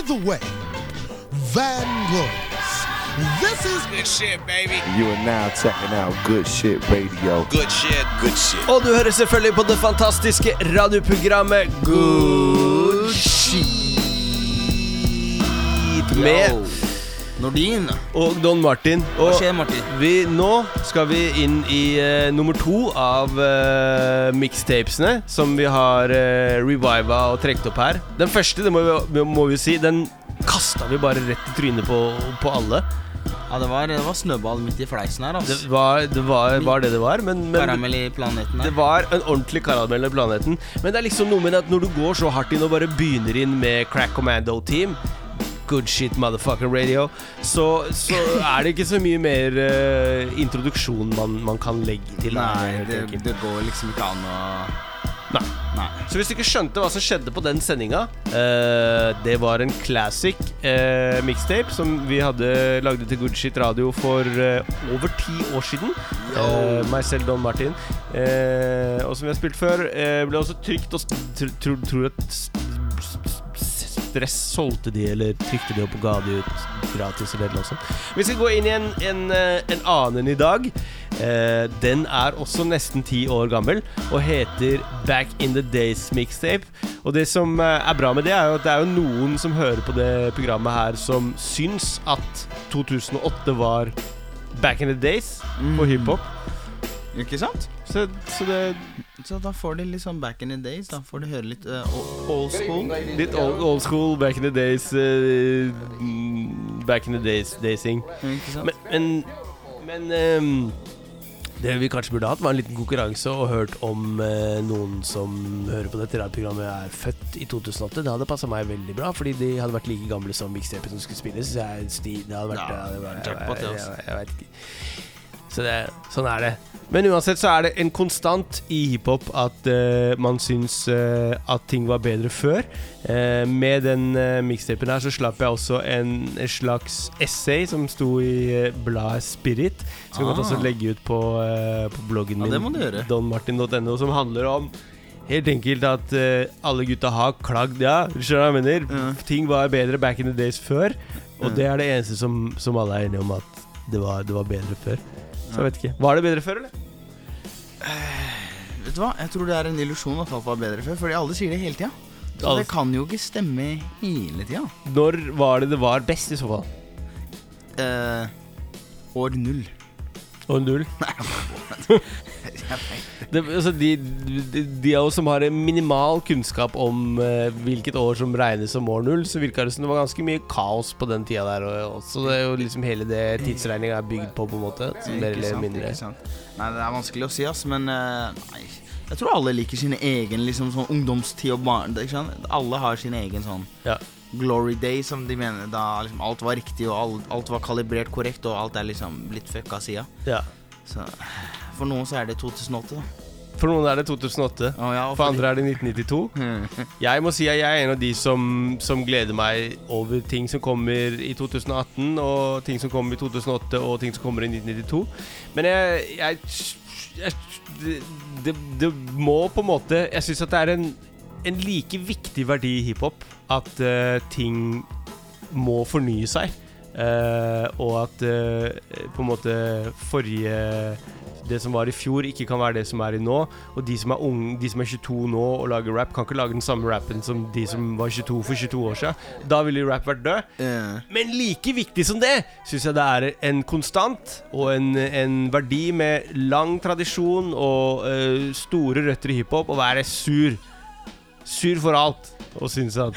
By the way, Van Glorious, this is Good shit, baby. You are now checking out Good Shit Radio. Good shit. Good shit. Og du hører selvfølgelig på det fantastiske radioprogrammet Good Shit med Nordin. og Don Martin. Hva skjer, Martin? vi, nå skal vi inn i uh, nummer to av uh, mixtapesene som vi har uh, reviva og trukket opp her. Den første, det må vi, må vi si, den kasta vi bare rett i trynet på, på alle. Ja, det var, det var snøball midt i fleisen her, Det altså. var det var, var, det, det var, men, men Karamell i planeten her. Det var en ordentlig karamell i planeten. Men det er liksom noe med at når du går så hardt inn og bare begynner inn med Crack Commando Team Good shit, Motherfucker radio. Så, så er det ikke så mye mer uh, introduksjon man, man kan legge til. Nei, det, det går liksom ikke an å Nei. Nei. Så hvis du ikke skjønte hva som skjedde på den sendinga uh, Det var en classic uh, mixtape som vi hadde lagde til Good Shit Radio for uh, over ti år siden. Meg selv, Don Martin. Og som vi har spilt før, ble også trygt og tror at Stress solgte de, eller trykte de opp og ga de ut gratis. Eller noe sånt. Vi skal gå inn i en, en, eh, en annen i dag. Eh, den er også nesten ti år gammel og heter Back in the Days Mixtape. Og det som eh, er bra med det, er jo at det er jo noen som hører på det programmet her, som syns at 2008 var back in the days på hiphop. Ikke sant? Så, så det Så da får de litt sånn back in the days. Da får de høre litt uh, old school. Litt old, old school, back in the days eh, mm, Back in the days daysing. Ikke sant? Men, men, men um, det vi kanskje burde hatt, var en liten konkurranse og hørt om eh, noen som hører på dette radioprogrammet, er født i 2008. Det hadde passa meg veldig bra, fordi de hadde vært like gamle som mixtapen som skulle spilles. Så jeg, det hadde vært, Ja, det hadde vært jeg, jeg, jeg, altså. jeg, jeg vet ikke. Så det, sånn er det. Men uansett så er det en konstant i hiphop at uh, man syns uh, at ting var bedre før. Uh, med den uh, mixtapen her så slapp jeg også en, slags essay som sto i bladet Spirit. Som jeg Ah. også legge ut på, på bloggen Ja, min, du donmartin.no, som handler om Helt enkelt at alle gutta har klagd, ja. Du skjønner hva jeg mener? Mm. Ting var bedre back in the days før. Og mm. det er det eneste som, som alle er enige om, at det var, det var bedre før. Så jeg vet ikke. Var det bedre før, eller? Vet du hva? Jeg tror det er en illusjon at alt var bedre før, fordi alle sier det hele tida. Så det kan jo ikke stemme hele tida. Når var det det var best, i så fall? Eh, år null. År null? Det, altså de, de, de av oss som har en minimal kunnskap om eh, hvilket år som regnes som år null, så virka det som det var ganske mye kaos på den tida der og- også. Det er jo liksom hele det tidsregninga er bygd på, på en måte. Mer eller mindre. Nei, det er vanskelig å si, ass, men uh, nei. Jeg tror alle liker sin egen liksom sånn ungdomstid og barn. Ikke sant? Alle har sin egen sånn Ja. glory day, som de mener. Da liksom alt var riktig, og alt, alt var kalibrert korrekt, og alt er liksom blitt fucka sida. ja. Så for noen så er det 2008, da. For noen er det 2008. oh, ja, For andre er det 1992. Jeg må si at jeg er en av de som, som gleder meg over ting som kommer i 2018, og ting som kommer i 2008, og ting som kommer i 1992. Men jeg, jeg, jeg det, det, det må på en måte Jeg syns at det er en, en like viktig verdi i hiphop at uh, ting må fornye seg. uh, og at uh, på en måte forrige Det som var i fjor, ikke kan være det som er i nå. Og de som er unge, de som er 22 nå og lager rap, kan ikke lage den samme rappen som de som var 22 for 22 år siden. Da ville rap vært død. Yeah. Men like viktig som det syns jeg det er en konstant og en, en verdi med lang tradisjon og uh, store røtter i hiphop å være sur. Sur for alt og synes at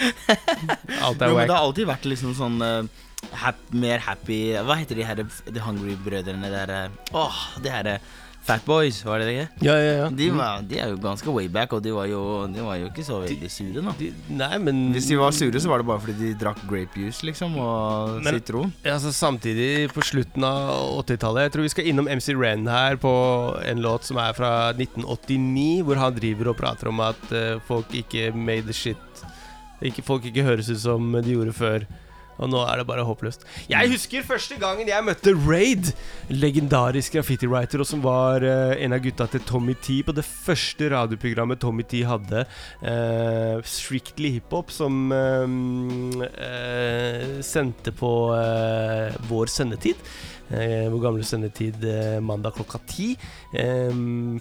alt er wack. det har alltid vært liksom sånn eh, hap, mer happy Hva heter de her The Hungry-brødrene der? eh, Åh, de her eh, Fat Boys, var det det? Ja, ja, ja. De, var, de er jo ganske way back, og de var jo, de var jo ikke så veldig sure nå. De, nei, men Hvis de var sure, så var det bare fordi de drakk grape juice, liksom, og Men- sitron. Altså Samtidig, på slutten av 80-tallet Jeg tror vi skal innom MC Ren her på en låt som er fra 1989, hvor han driver og prater om at uh, folk ikke made the shit ikke, Folk ikke høres ut som de gjorde før. Og nå er det bare håpløst. Jeg husker første gangen jeg møtte Raid, legendarisk graffiti-writer, og som var uh, en av gutta til Tommy T på det første radioprogrammet Tommy T hadde, uh, Strictly Hiphop, som uh, sendte på vår sendetid. Eh, gamle sendetid eh, mandag klokka ti. Eh,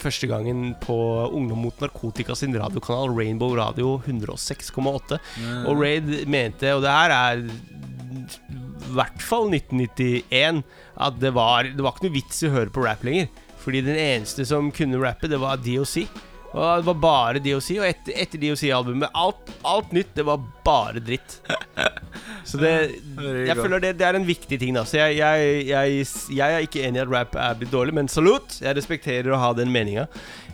første gangen på Ungdom mot narkotika sin radiokanal Rainbow Radio 106,8. Og Raid mente, og det her er i hvert fall 1991, at det var, det var ikke noe vits i å høre på rap lenger. Fordi den eneste som kunne rappe, det var DOC. Og det var bare DOC, og etter, etter DOC-albumet alt, alt nytt, det var bare dritt. Så det Jeg føler det, det er en viktig ting, da. Så jeg, jeg, jeg, jeg er ikke enig i at rap er blitt dårlig, men salut! Jeg respekterer å ha den meninga.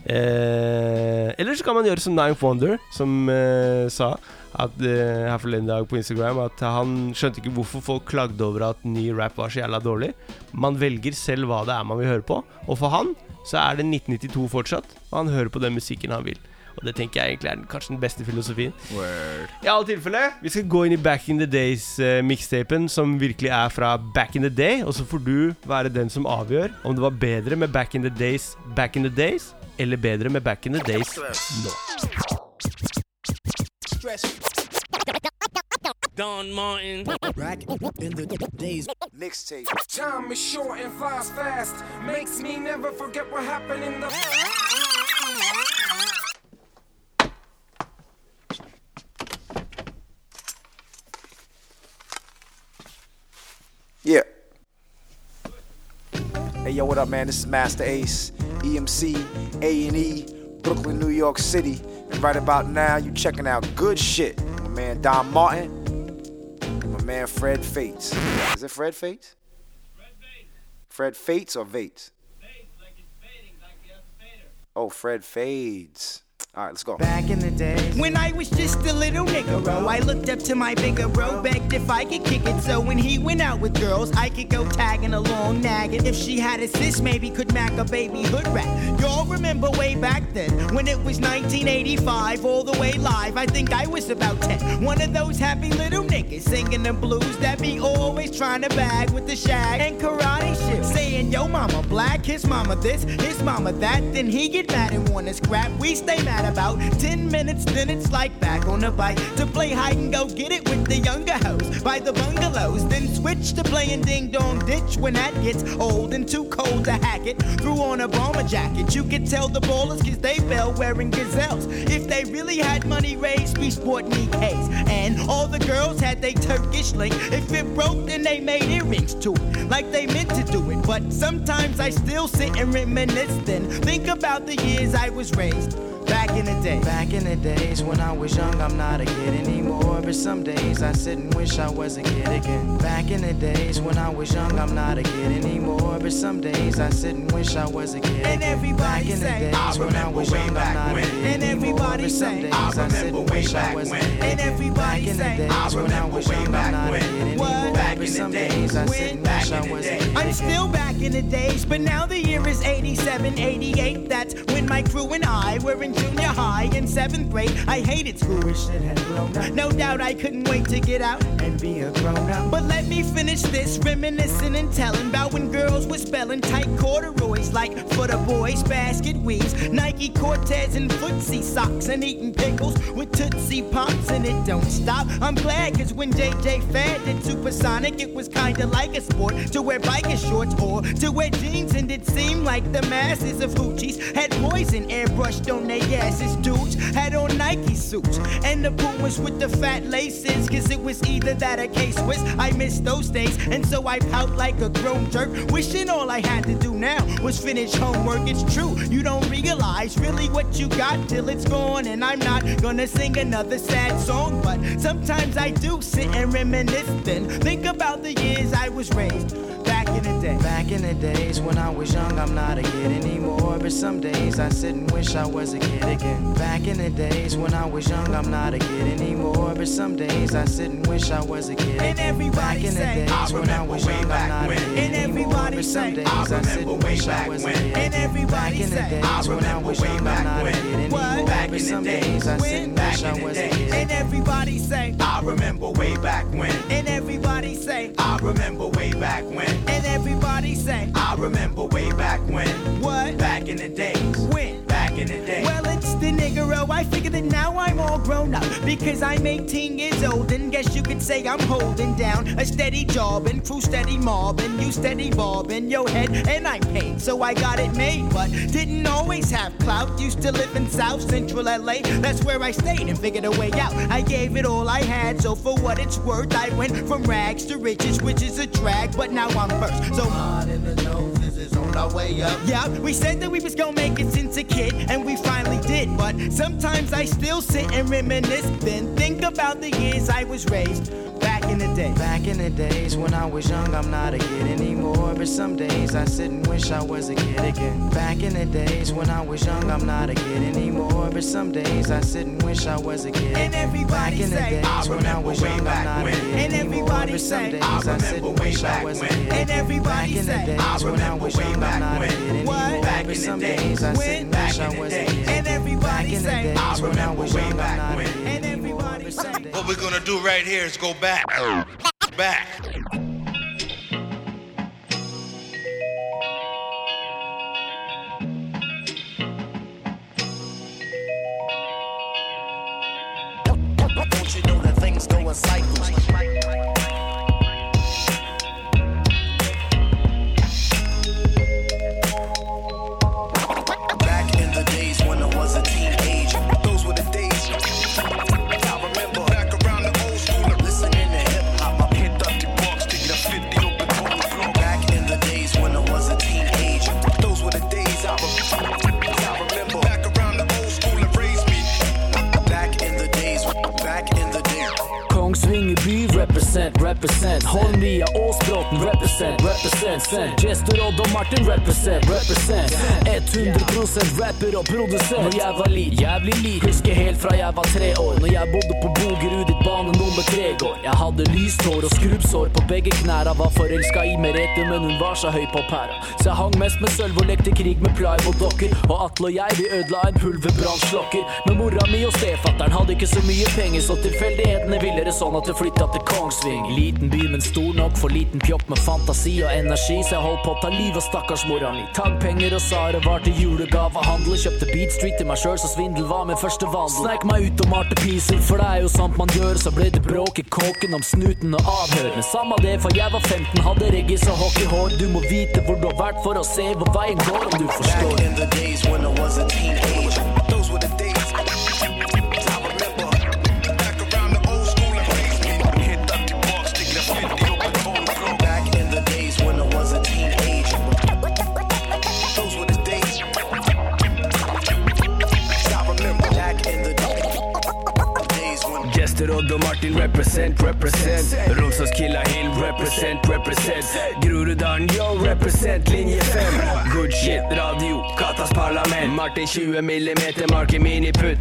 Eh, eller så kan man gjøre som Nine Wonder, som eh, sa at, eh, her forleden dag på Instagram at han skjønte ikke hvorfor folk klagde over at ny rap var så jævla dårlig. Man velger selv hva det er man vil høre på, og for han så er det 1992 fortsatt, og han hører på den musikken han vil. Og det tenker jeg egentlig er den, kanskje den beste filosofien. Word. I alle tilfelle, vi skal gå inn i Back in the Days-mixtapen, som virkelig er fra Back in the Day. Og så får du være den som avgjør om det var bedre med Back in the Days Back in the Days, eller bedre med Back in the Days nå. Don Martin. Back in the days. Mixtape. Time is short and flies fast. Makes me never forget what happened in the. Yeah. Hey yo, what up, man? This is Masta Ace, EMC, A and E, Brooklyn, New York City, and right about now, you checking out good shit. My man Don Martin, and my man Fred Fates. Is it Fred Fates? Fred Fates or Vates? Oh, Fred Fades. All right, let's go. Back in the day, when I was just a little nigga, I looked up to my bigger bro, begged if I could kick it. So when he went out with girls, I could go tagging along, nagging. If she had a sis, maybe could mac a baby hood rat. Y'all remember way back then when it was 1985, all the way live. I think I was about 10. One of those happy little niggas singing the blues that be always trying to bag with the shag and karate shit. Saying, yo, mama black, his mama this, his mama that. Then he get mad and wanna scrap. We stay mad about 10 minutes, then it's like back on the bike to play hide and go get it with the younger hoes by the bungalows. Then switch to playing ding dong ditch when that gets old and too cold to hack it. Threw on a bomber jacket. You could tell the ballers cause they fell wearing gazelles. If they really had money raised, we sport Nikes. And all the girls had they Turkish link. If it broke, then they made earrings to it. Like they meant to do it. But sometimes I still sit and reminisce then. Think about the years I was raised. Back in the day. Back in the days when I was young, I'm not a kid anymore. But some days I sit and wish I was a kid again. Back in the days when I was young, I'm not a kid anymore. But some days I sit and wish I was a kid. And everybody Back in the days when I was young, I'm not a kid And everybody but some days I, sit and wish I was a kid. And everybody Back in the days when I was young, I'm not a kid anymore. But some days I and wish I was. I'm still back in the days, but now the year is 87, 88. That's when my crew and I were in junior high in seventh grade. I hated school, wish it had grown up. No doubt I couldn't wait to get out and be a grown up. But let me finish this, reminiscing and telling about when girls were spelling tight corduroys like for the boys, basket weaves, Nike Cortez and footsie socks, and eating pickles with Tootsie Pops, and it don't stop. I'm glad, cause when JJ Fad did Supersonic, it was kinda like a sport to wear biker shorts or to wear jeans, and it seemed like the masses of hoochies had poison airbrushed on their asses. Dudes had on Nike suits, and the Pumas with the fat laces, cause it was either that or K-Swiss. I miss those days, and so I pout like a grown jerk, wishing all I had to do now was finish homework. It's true, you don't realize really what you got till it's gone, and I'm not gonna sing another sad song, but sometimes I do sit and reminisce, then think about the years I was raised back in the day. Back in the days when I was young, I'm not a kid anymore, but some days I sit and wish I was a kid again. Back in the days when I was young, I'm not a kid anymore, but some days I sit and wish I was a kid. And everybody Back in the days when I was young, I'm not a kid and everybody but some days I, sit and wish I was a kid. And everybody Back in the days when I was young, I'm not a kid anymore, but some days I sit and wish I was a kid. And everybody say, I remember way back when. And everybody say, I remember way back when. And everybody say, I remember way back when. What? Back in the days. When? Back in the day. Well, it's the niggero. Oh, I figure that now I'm all grown up because I'm 18 years old and guess you could say I'm holding down a steady job and crew steady mobbing, you steady bobbing your head and I'm paid, so I got it made. But didn't always have clout. Used to live in South Central LA. That's where I stayed and figured a way out. I gave it all I had, so for what it's worth, I went from rags to riches, which is a drag. But now I'm first, so in the noses is on our way up. yeah, we said that we was gonna make it since a kid, and we finally did. But sometimes I still sit and reminisce, then think about the years I was raised back in the day. Back in the days when I was young, I'm not a kid anymore. But some days I sit and wish I was a kid again. Back in the days when I was young, I'm not a kid anymore. But some days I sit and wish I was a kid. And everybody Back in the say, days I when I was young, I'm back not a when. kid And anymore. everybody But some say, days I I sit and wish I was a kid. And everybody Back in the days when I was young, I'm back not a when. kid anymore. Back But in the some days I sit and wish I was a kid. And everybody Back in the say, days I when I remember was way young, I'm back not a when. kid What we're gonna do right here is go back. Back. Represent, represent. Holmlia, Åsbråten represent, represent. Sen. Jester Odd og Martin represent, represent. 100 rapper og produsent. Når jeg var lit, jævlig lit Husker helt fra jeg var tre år. Når jeg bodde på Bogerud i bane nummer tre går. Jeg hadde lyst hår og skrubbsår på begge knæra. Var forelska i Merete, men hun var så høy på pæra. Så jeg hang mest med sølv og lekte krig med plywood-dokker Og Atle og jeg, vi ødela en pulverbrannslokker Men mora mi og stefattern hadde ikke så mye penger Så tilfeldighetene ville det sånn at det flytta til Kongsving Liten by, men stor nok for liten pjopp med fantasi og energi. Så jeg holdt på å ta liv av stakkars mora mi Tagpenger og Sare var til julegavehandel Kjøpte Beat Street til meg selv, så svindel var min første vandel. Snek meg ut og malte piser, for det er jo sant man gjør. Så ble det bråk i kåken om snuten og avhør Men samme det, for jeg var 15, hadde reggis og hockeyhår Du må vite hvor du har vært for å se hvor veien går, om du forstår. Back in the days when I was a teenager, Odd og Martin represent, represent. Romsås Hill represent, represent. Groruddalen, yo, represent Linje 5 Good shit, radio, Katas parlament. Martin 20 millimeter, Marky miniputt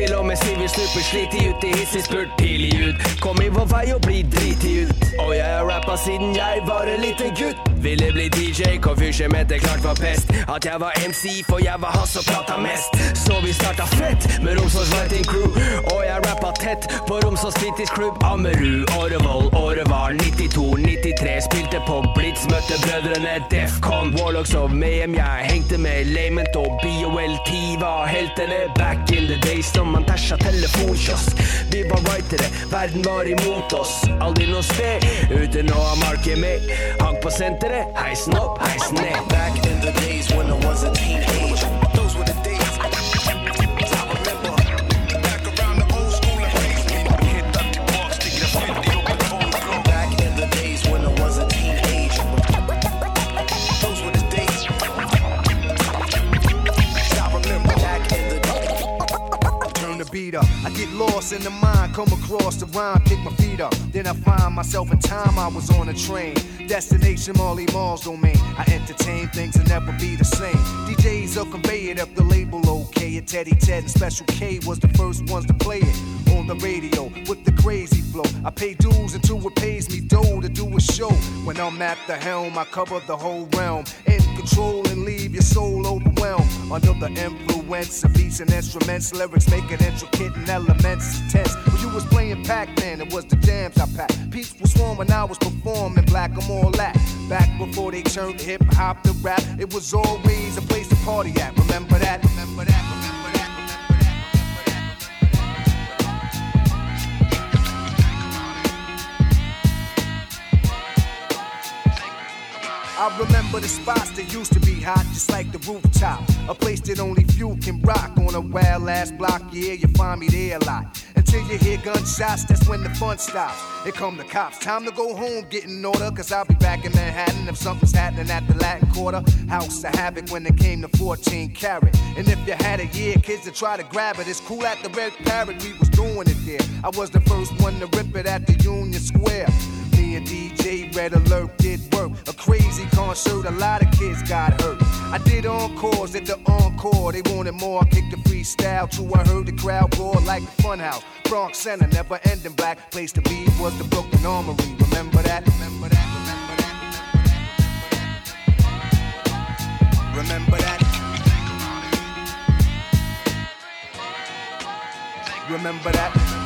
Til og med Sivert Snupper sliter ut i hissig spurt tidlig ut. Kom i vår vei og bli driti ut. Og jeg har rappa siden jeg var en liten gutt. Ville bli DJ, konfysje mente klart var pest. At jeg var MC, for jeg var han som prata mest. Så vi starta fett med Romsås Writing Crew. Og jeg rappa tett på Romsås fritidsklubb Ammerud, Årevoll, Årevar 92, 93 Spilte på Blitz, møtte brødrene Defcon. Warlocks of Mayhem, jeg hengte med Lament og BOLT Var heltene back in the days Når man tæsja telefonkiosk. Vi var writere, verden var imot oss. Aldri noe sted uten å ha marke med. Hang på senteret, heisen opp, heisen ned. Back in the days when I was a teenager, I get lost in the mind, come across the rhyme, kick my feet up. Then I find myself in time, I was on a train. Destination Marley Marl's domain. I entertain things and never be the same. DJs will convey it up the label, okay. And Teddy Ted and Special K was the first ones to play it on the radio with the crazy flow. I pay dues until it pays me dough to do a show. When I'm at the helm, I cover the whole realm. In control and leave your soul overwhelmed. Under the influence of beats and instruments, lyrics make it intricate and elements intense. When you was playing Pac-Man, it was the jams I packed. Peeps was swarm when I was performing black, I'm all that. Back before they turned hip hop to rap, it was always a place to party at. Remember that? Remember that? Remember I remember the spots that used to be hot, just like the rooftop. A place that only few can rock on a wild ass block. Yeah, you find me there a lot. Until you hear gunshots, that's when the fun stops. Here come the cops. Time to go home, get in order. Cause I'll be back in Manhattan if something's happening at the Latin Quarter. House of Havoc when it came to 14 carat. And if you had a year, kids to try to grab it. It's cool at the Red Parrot, we was doing it there. I was the first one to rip it at the Union Square. DJ Red Alert did work. A crazy concert, a lot of kids got hurt. I did encores at the encore. They wanted more. I kicked the freestyle. True, I heard the crowd roar like a funhouse. Bronx Center, never ending black. Place to be was the Brooklyn Armory. Remember that? Remember that? Remember that? Remember that? Remember that?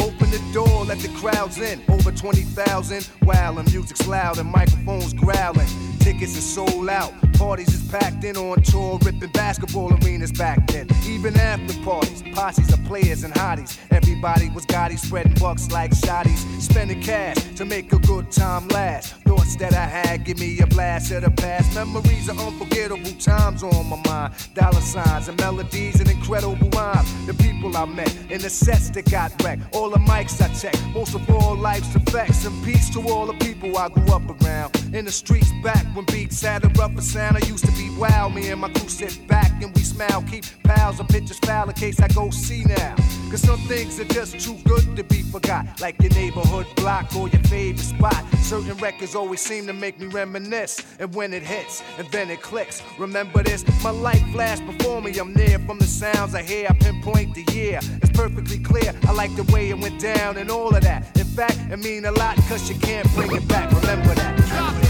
Open the door, let the crowds in. Over 20,000. While the music's loud and microphones growling. Tickets are sold out. Parties is packed in on tour, ripping basketball arenas back then. Even after parties, posses of players and hotties. Everybody was gaudy, spreading bucks like shotties. Spending cash to make a good time last. Thoughts that I had give me a blast of the past. Memories of unforgettable times on my mind. Dollar signs and melodies and incredible rhymes. The people I met and the sets that got wrecked. All the mics I checked. Most of all, life's effects. And peace to all the people I grew up around. In the streets back when beats had a rougher sound. I used to be wild. Me and my crew sit back and we smile. Keep pals of pictures foul in case I go see now. Cause some things are just too good to be forgot. Like your neighborhood block or your favorite spot. Certain records always seem to make me reminisce. And when it hits, and then it clicks. Remember this, my life flashed before me. I'm near from the sounds I hear. I pinpoint the year. It's perfectly clear. I like the way it went down and all of that. In fact, it mean a lot cause you can't bring it back. Remember that.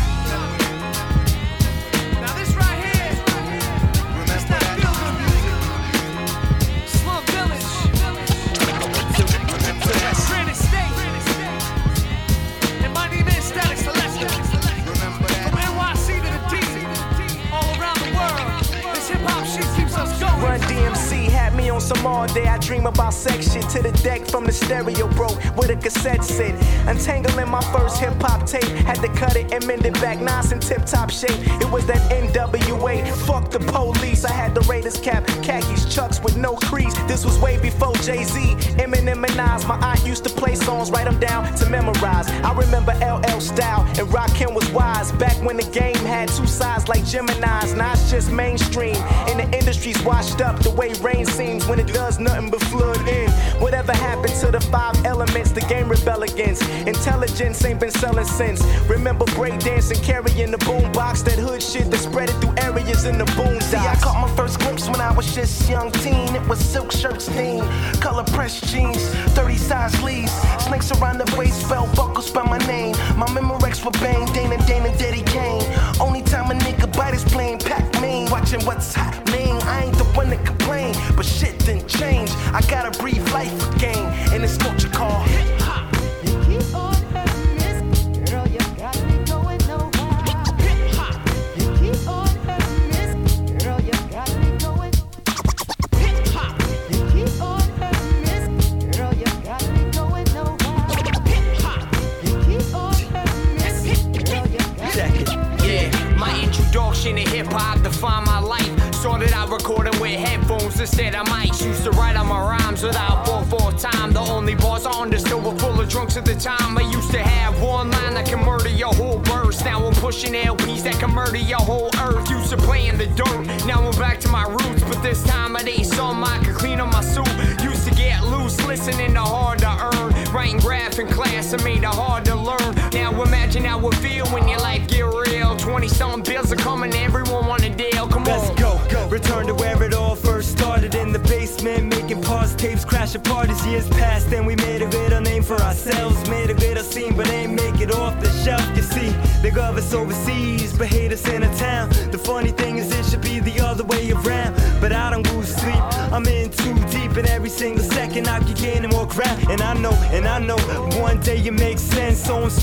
On some all day. I dream about sex shit to the deck from the stereo broke with a cassette sit. Untangling my first hip hop tape. Had to cut it and mend it back nice in tip top shape. It was that NWA. Fuck the police. I had the Raiders cap, khakis, chucks with no crease. This was way before Jay Z, Eminem, and Nas. My aunt used to play songs, write them down to memorize. I remember LL Style and Rakim was wise. Back when the game had two sides like Gemini's. Now it's just mainstream. And the industry's washed up the way rain seems when it does nothing but flood in. Whatever happened to the five elements the game rebel against? Intelligence ain't been selling since. Remember breakdancing, carrying the boombox, that hood shit that spread it through areas in the boondocks. See, I caught my first glimpse when I was just young teen. It was silk shirts, theme, color pressed jeans, 30 size sleeves, snakes around the waist, belt buckles by my name. My Memorex were bang, Dana, Dana, Daddy Kane. Only time a nigga bite is playing Pac Man, watching what's happening. I ain't the one that complain, but shit didn't change. I gotta breathe life again, and it's culture called hip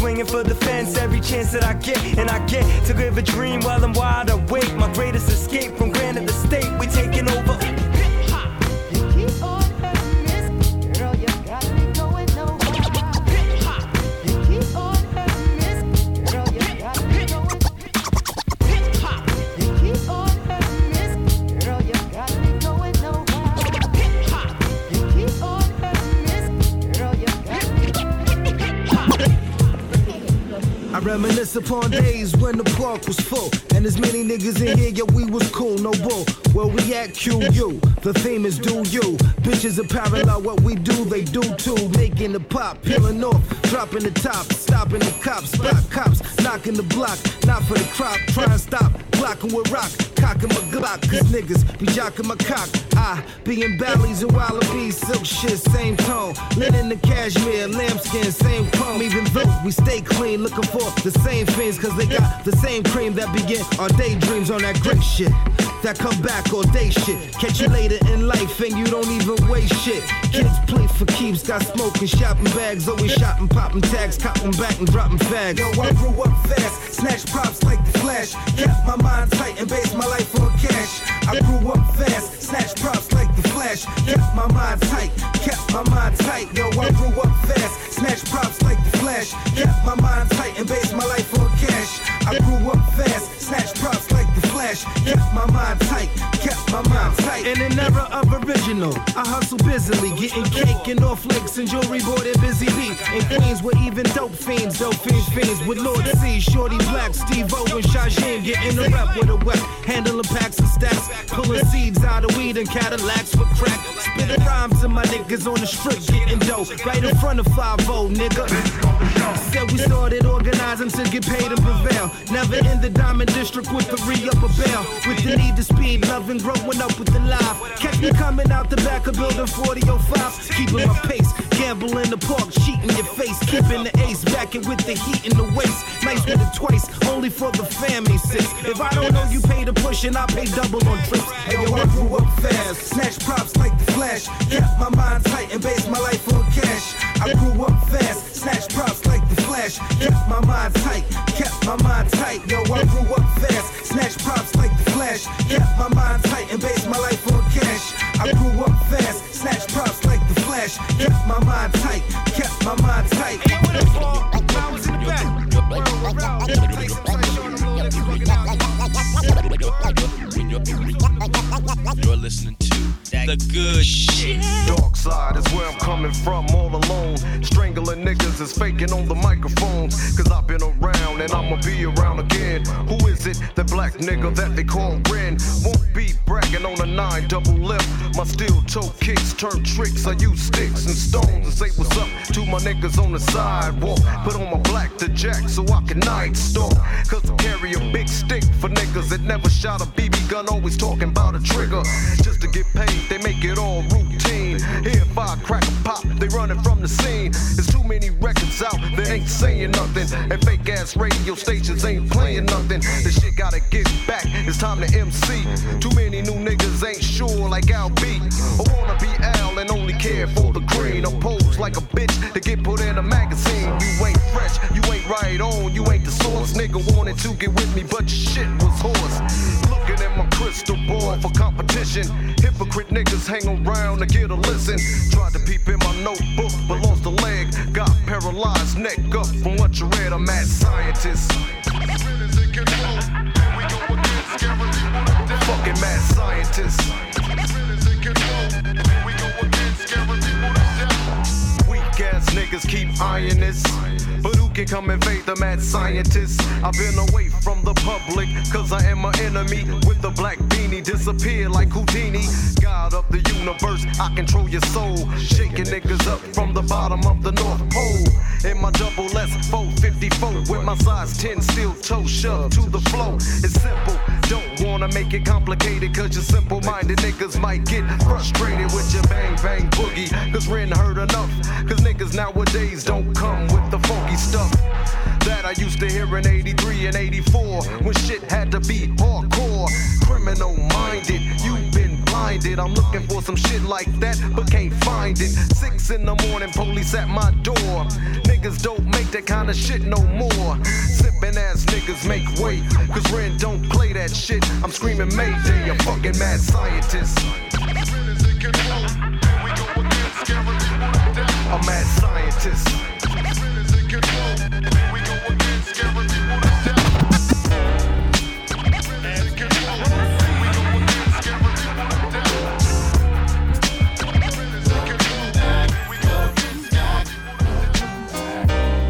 swinging for the fence every chance that I get, and I get to live a dream while I'm The theme is do you. Bitches are parallel, what we do, they do too. Making the pop, peeling off, dropping the top, stopping the cops, spot cops, knocking the block. Not for the crop, try and stop, blocking with rock, cocking my Glock. Cause niggas be jocking my cock. I be in valleys and Wallabees, silk shit, same tone. Linen and cashmere, lambskin, same chrome. Even though we stay clean, looking for the same things, cause they got the same cream that begin our daydreams on that great shit. That come back all day shit. Catch you later in life and you don't even waste shit. Kids play for keeps, got smoking, shopping bags, always shopping, popping tags, copping back and dropping fags. Yo, I grew up fast, snatch props like the flash. Kept my mind tight and based my life on cash. I grew up fast, snatch props like the flash. Kept my mind tight, kept my mind tight. Yo, I grew up fast, snatch props like the flash. Kept my mind tight and based my life on cash. I grew up fast, snatch props the. Kept my mind tight, my mind tight. In an era of original, I hustle busily, getting cake and off licks and jewelry bought at Busy Bee. In Queens, where even dope fiends, dope fiends, fiends with Lord C, Shorty Black, Steve O, and Shajin getting the rep with a wet, handling packs and stacks, pulling seeds out of weed and Cadillacs with crack. Spitting rhymes to my niggas on the strip, getting dope right in front of 5 nigga. Said we started organizing to get paid and prevail. Never in the diamond district with the re up a bail. With the need to speed, loving, growing up with the live. Catch me coming out the back of building 4005. Keeping my pace, gamble in the park, cheating your face. Keeping the ace, backing with the heat in the waist. Nice with it twice, only for the family sis. If I don't know you pay the push and I pay double on trips. Hey, yo, I grew up fast, snatch props like the flash. Kept my mind tight and based my life on cash. I grew up fast, snatch props like the flash. Kept my mind tight, kept my mind tight. Yo, I grew up fast, snatch props like the flash. Kept my mind tight and based my life on cash. I grew up fast, snatch props like the flash. Kept my mind tight, kept my mind tight. You're listening to the good shit. Dark side is where I'm coming from, all alone. Strangling niggas is faking on the microphones. Cause I've been around and I'ma be around again. Who is it? the black nigga that they call Ren. Won't be bragging on a nine double lip. My steel toe kicks turn tricks. I use sticks and stones and say what's up to my niggas on the sidewalk. Put on my black to jack so I can night stalk. Cause I carry a big stick for niggas that never shot a BB gun, always talking about a trigger. Just to get paid, they make it all routine. Here, I crack a pop, they running from the scene. There's too many records out, they ain't saying nothing. And fake ass radio stations ain't playing nothing. This shit gotta get back, it's time to MC. Too many new niggas ain't sure like Al B. I wanna be Al and only care for the green. I'm like a bitch to get put in a magazine. You ain't fresh, you ain't right on, you ain't the source. Nigga wanted to get with me, but your shit was horse. Looking at my crystal ball for competition. Hypocrite niggas hang around to get a listen. Tried to peep in my notebook, but lost a leg. Got paralyzed, neck up from what you read. I'm mad scientist. Fucking mad scientist. Weak ass niggas keep eyeing this. But can come invade the mad scientist? I've been away from the public, cause I am an enemy with the black beanie. Disappear like Houdini. God of the universe, I control your soul. Shaking niggas up from the bottom of the North Pole. In my double S 454 with my size 10 steel toe shoved to the flow. It's simple, don't wanna make it complicated, cause your simple minded niggas might get frustrated with your bang bang boogie. Cause Ren heard enough. Cause niggas nowadays don't come with the funky stuff. That I used to hear in 83 and 84 when shit had to be hardcore. Criminal minded, you've been blinded. I'm looking for some shit like that, but can't find it. Six in the morning, police at my door. Niggas don't make that kind of shit no more. Sippin' ass niggas make way, cause Ren don't play that shit. I'm screaming Mayday, a fucking mad scientist. A mad scientist.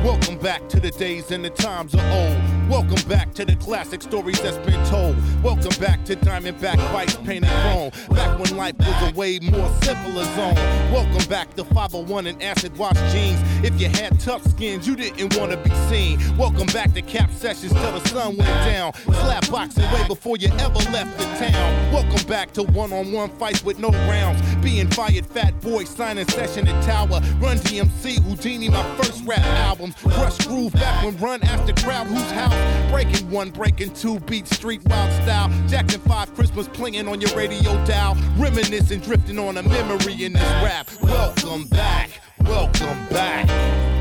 Welcome back to the days and the times of old. Welcome back to the classic stories that's been told. Welcome back to Diamondback Bikes painted chrome. Back when life was a way more simpler zone. Welcome back to 501 and acid wash jeans. If you had tough skins, you didn't want to be seen. Welcome back to cap sessions till the sun went down. Slap boxing way before you ever left the town. Welcome back to one-on-one fights with no rounds. Being fired, fat boy signing session at Tower. Run DMC, Whodini, my first rap albums. Krush Groove back when Run after crowd who's house. Breaking one, breaking two, beat street wild style. Jackson 5 Christmas playing on your radio dial. Reminiscing, drifting on a memory in this rap. Welcome back, welcome back.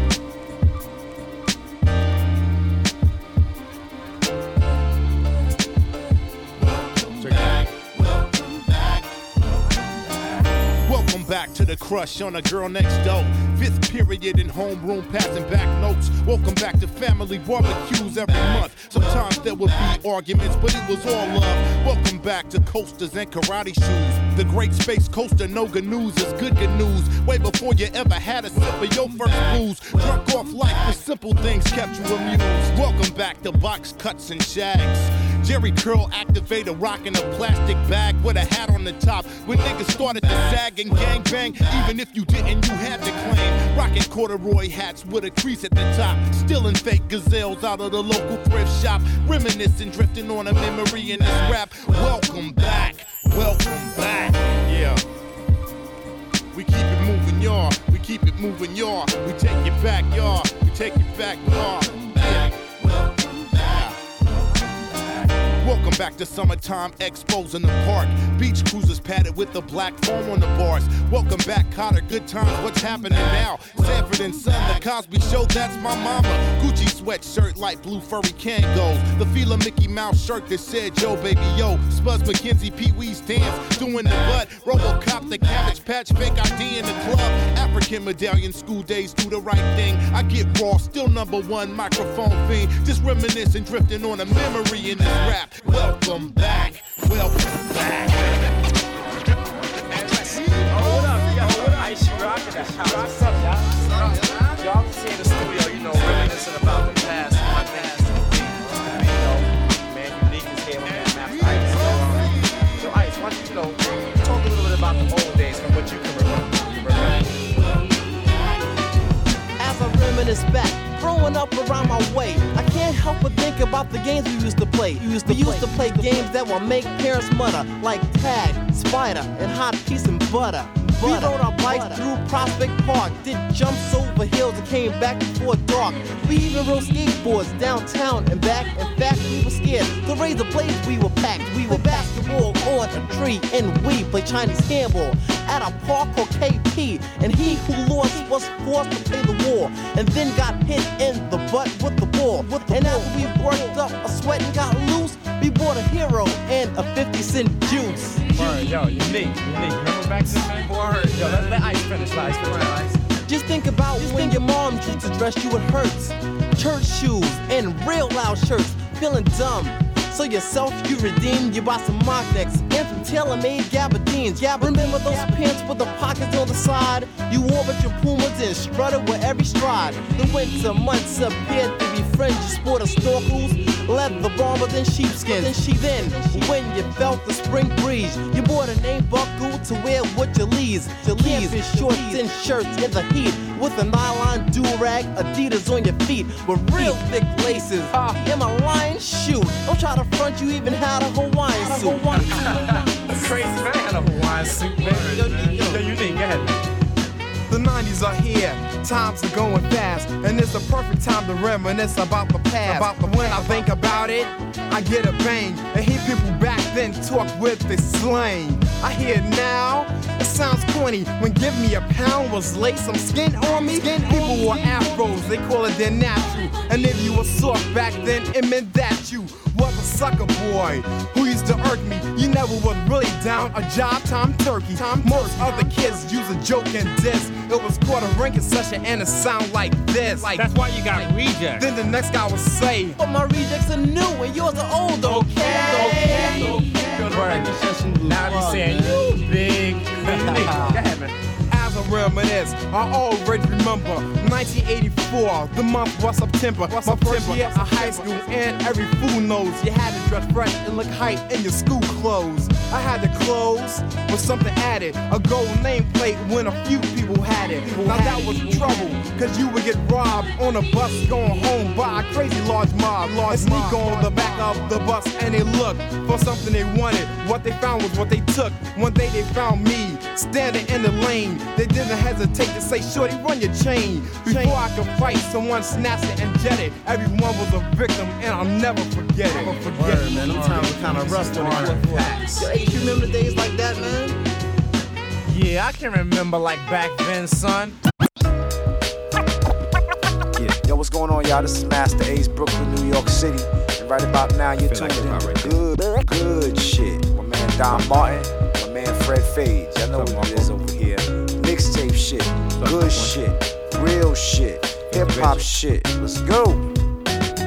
Back to the crush on a girl next door. Fifth period in homeroom, passing back notes. Welcome back to family barbecues every month. Sometimes there would be arguments, but it was all love. Welcome back to coasters and karate shoes. The great space coaster, no good news is good good news. Way before you ever had a sip of your first booze. Drunk off life, the simple things kept you amused. Welcome back to box cuts and shags. Jheri curl activator rocking a plastic bag with a hat on the top. When niggas started to sag and gang bang, even if you didn't, you had to claim. Rocking corduroy hats with a crease at the top. Stealing fake gazelles out of the local thrift shop. Reminiscing, drifting on a memory in this rap. Welcome back, welcome back. Yeah. We keep it moving, y'all. We keep it moving, y'all. We take it back, y'all. We take it back, y'all. Welcome back to summertime expos in the park. Beach cruisers padded with the black foam on the bars. Welcome back, Kotter. Good times. What's happening now? Sanford and Son, the Cosby Show. That's my mama. Gucci sweatshirt, light blue furry Kangos. The Fila Mickey Mouse shirt that said Yo, baby, yo. Spuds MacKenzie, Pee Wee's dance, doing the butt. Robocop, the Cabbage Patch, fake ID in the club. African medallion, school days, do the right thing. I get raw, still number one microphone fiend. Just reminiscing, drifting on a memory in this rap. Welcome back, welcome back. Hold up, you got what ice you rocking that house. What's up, y'all? Y'all can see in the studio, you know, reminiscing about the past. My past. You know, unique is here, man, So, Ice, why don't you, you know, talk a little bit about the old days from what you can remember. As I reminisce back, growing up around my way, I can't help but think about the games we used to play. We used to, used to play games that will make parents mutter, like tag, spider, and hot piece and butter. We rode our bikes through Prospect Park, did jumps over hills and came back before dark. We even rode skateboards downtown and back. In fact, we were scared. The razor blades we were packed. We were basketball on a tree, and we played Chinese handball at a park called KP. And he who lost was forced to play the war, and then got hit in the butt with the ball. with and after we worked up a sweat and got loose, we bought a hero and a 50 cent juice. Word, yo, unique, unique. Remember back to the Word, yo, let, let Ice finish, Ice finish. Ice. Just think about when your mom used to dress you in hurts, church shoes, and real loud shirts, feeling dumb. So yourself, you redeem, you buy some mock necks and some tailor-made gabardines. Yeah, remember those pants with the pockets on the side? You wore with your pumas and strutted with every stride. The winter months appeared to be friends. You sported snorkels, leather bombers, and sheepskins. And she then, when you felt the spring breeze, you bought a name buckle to wear with your leaves. Your leaves, shorts and shirts in the heat with a nylon do-rag, Adidas on your feet with real thick laces. Ah. Am I lying? Shoot, don't try to front. You even had a Hawaiian suit. Crazy man had a Hawaiian suit, man. Yo, yo, you need, go ahead. The 90s are here, times are going fast, and it's the perfect time to reminisce about the past. About the when I think about it, I get a bang. And hear people back then talk with the slang. I hear it now, it sounds corny. When give me a pound was lace some skin on me. Skin people wore afros, they call it their natural. And if you were soft back then, it meant that you was a sucker boy who used to irk me. You never was really down a job Tom turkey. Tom Most other kids use a joke and diss. It was quarter a ranking session and it sound like this. Like That's why you got rejects. Then the next guy would say, But my rejects are new and yours are old, okay? Good word. Now he's saying, you big. Go ahead, man. Reminisce, I already remember 1984, the month was September. My first year of high school, and every fool knows you had to dress fresh and look hype in your school clothes. I had the clothes with something added, a gold nameplate when a few people had it. Now that was trouble, cause you would get robbed on a bus going home by a crazy large mob. Large sneak on the back of the bus and they looked for something they wanted. What they found was what they took. One day they found me standing in the lane. They didn't hesitate to say, Shorty, run your chain. Before I could fight, someone snatched it and jetted. Everyone was a victim, and I'll never forget it. Never forget Word, man. Them times were kind of rough when it was Yo, You remember days like that, man? Yeah, I can remember like back then, son. Yeah. Yo, what's going on, y'all? This is Masta Ace, Brooklyn, New York City. And right about now, you're tuned in to good, good shit. My man Don Martin, my man Fred Fades. Y'all know what it is over here. Mixtape shit, good shit, real shit, hip hop shit. Let's go.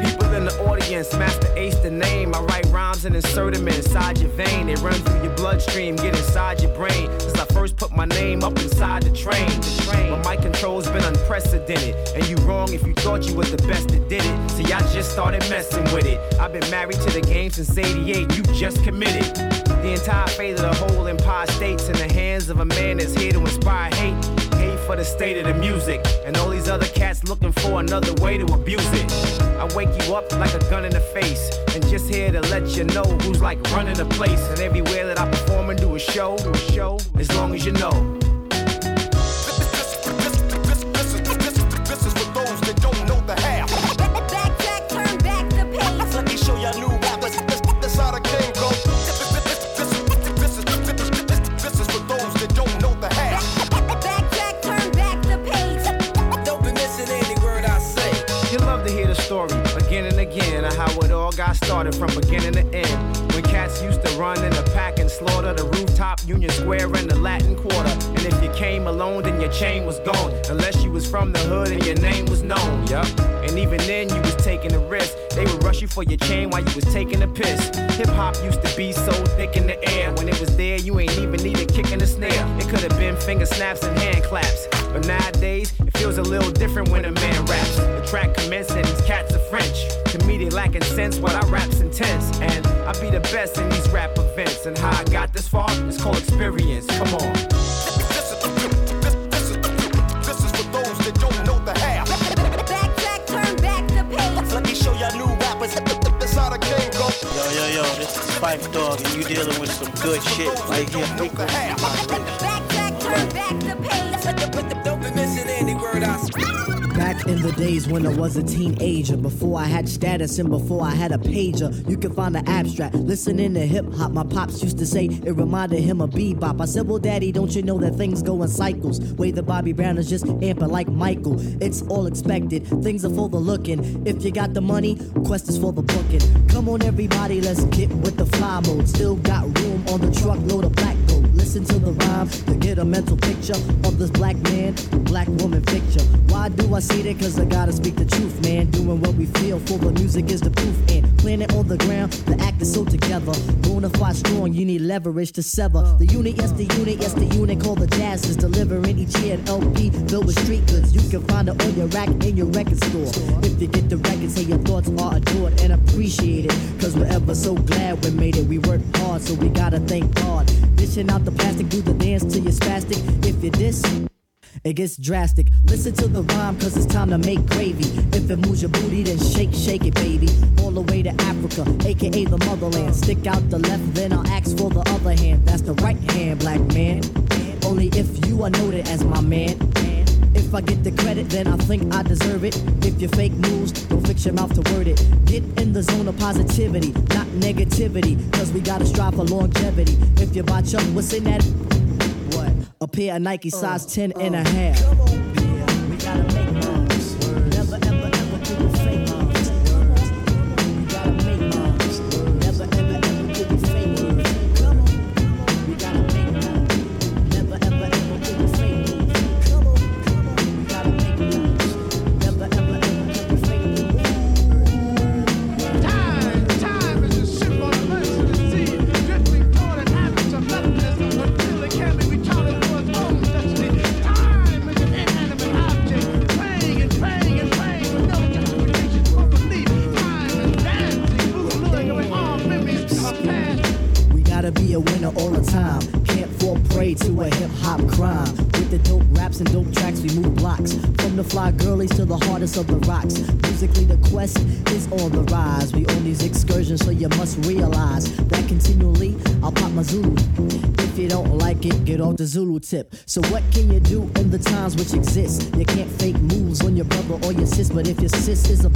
People in the audience, Masta Ace the name. I write rhymes and insert them inside your vein. They run through your bloodstream, get inside your brain. Since I first put my name up inside the train. The train. My mic control's been unprecedented. And you wrong if you thought you was the best that did it. See, I just started messing with it. I've been married to the game since 88. You just committed. The entire fate of the whole empire states in the hands of a man that's here to inspire hate. Hate for the state of the music. And all these other cats looking for another way to abuse it. I wake you up like a gun in the face. And just here to let you know who's like running the place. And everywhere that I perform and do a show, do a show, as long as you know. Started from beginning to end. When cats used to run in a pack and slaughter the rooftop, Union Square, and the Latin Quarter. And if you came alone, then your chain was gone. Unless you was from the hood and your name was known. Yup. And even then, you was taking a risk. They would rush you for your chain while you was taking a piss. Hip hop used to be so thick in the air. When it was there, you ain't even need a kick in the snare. It could have been finger snaps and hand claps. But nowadays, it feels a little different when a man raps. The track commences and these cats are French. To me, they lacking sense, what I rap's intense. And I be the best in these rap events. And how I got this far, it's called experience. Come on. This is for those that don't know the half. Backtrack, turn back the pace. Let me show y'all new rappers. That's how the game. Yo, yo, yo, this is Phife Dawg, and you dealing with some good shit right here. Back in the days when I was a teenager, before I had status and before I had a pager, you can find the abstract. Listening to hip hop, my pops used to say it reminded him of bebop. I said, Well, daddy, don't you know that things go in cycles? Way the Bobby Brown is just amping like Michael. It's all expected, things are for the looking. If you got the money, quest is for the booking. Come on, everybody, let's get with the fly mode. Still got room on the truckload of black gold. Listen to the rhyme to get a mental picture of this black man, black woman picture. Why do I say that? Cause I gotta speak the truth, man. Doing what we feel for the music is the proof. And planet on the ground, the act is so together. Bonafide strong, you need leverage to sever. The unit, yes, the unit, yes, the unit called the jazz is delivering each year an LP filled with street goods. You can find it on your rack in your record store. If you get the record, say your thoughts are adored and appreciated. Cause we're ever so glad we made it. We worked hard, so we gotta thank God. Dishing out the plastic, do the dance till you're spastic. If you diss, it gets drastic. Listen to the rhyme, cause it's time to make gravy. If it moves your booty, then shake, shake it, baby. All the way to Africa, aka the motherland. Stick out the left, then I'll ask for the other hand. That's the right hand, black man. Only if you are noted as my man. If I get the credit, then I think I deserve it. If you fake news, don't fix your mouth to word it. Get in the zone of positivity, not negativity. Cause we gotta strive for longevity. If you botch up, what's in that? What? A pair of Nike size uh, 10 and uh, a half. So what can you do in the times which exist? You can't fake moves on your brother or your sis, but if your sis is a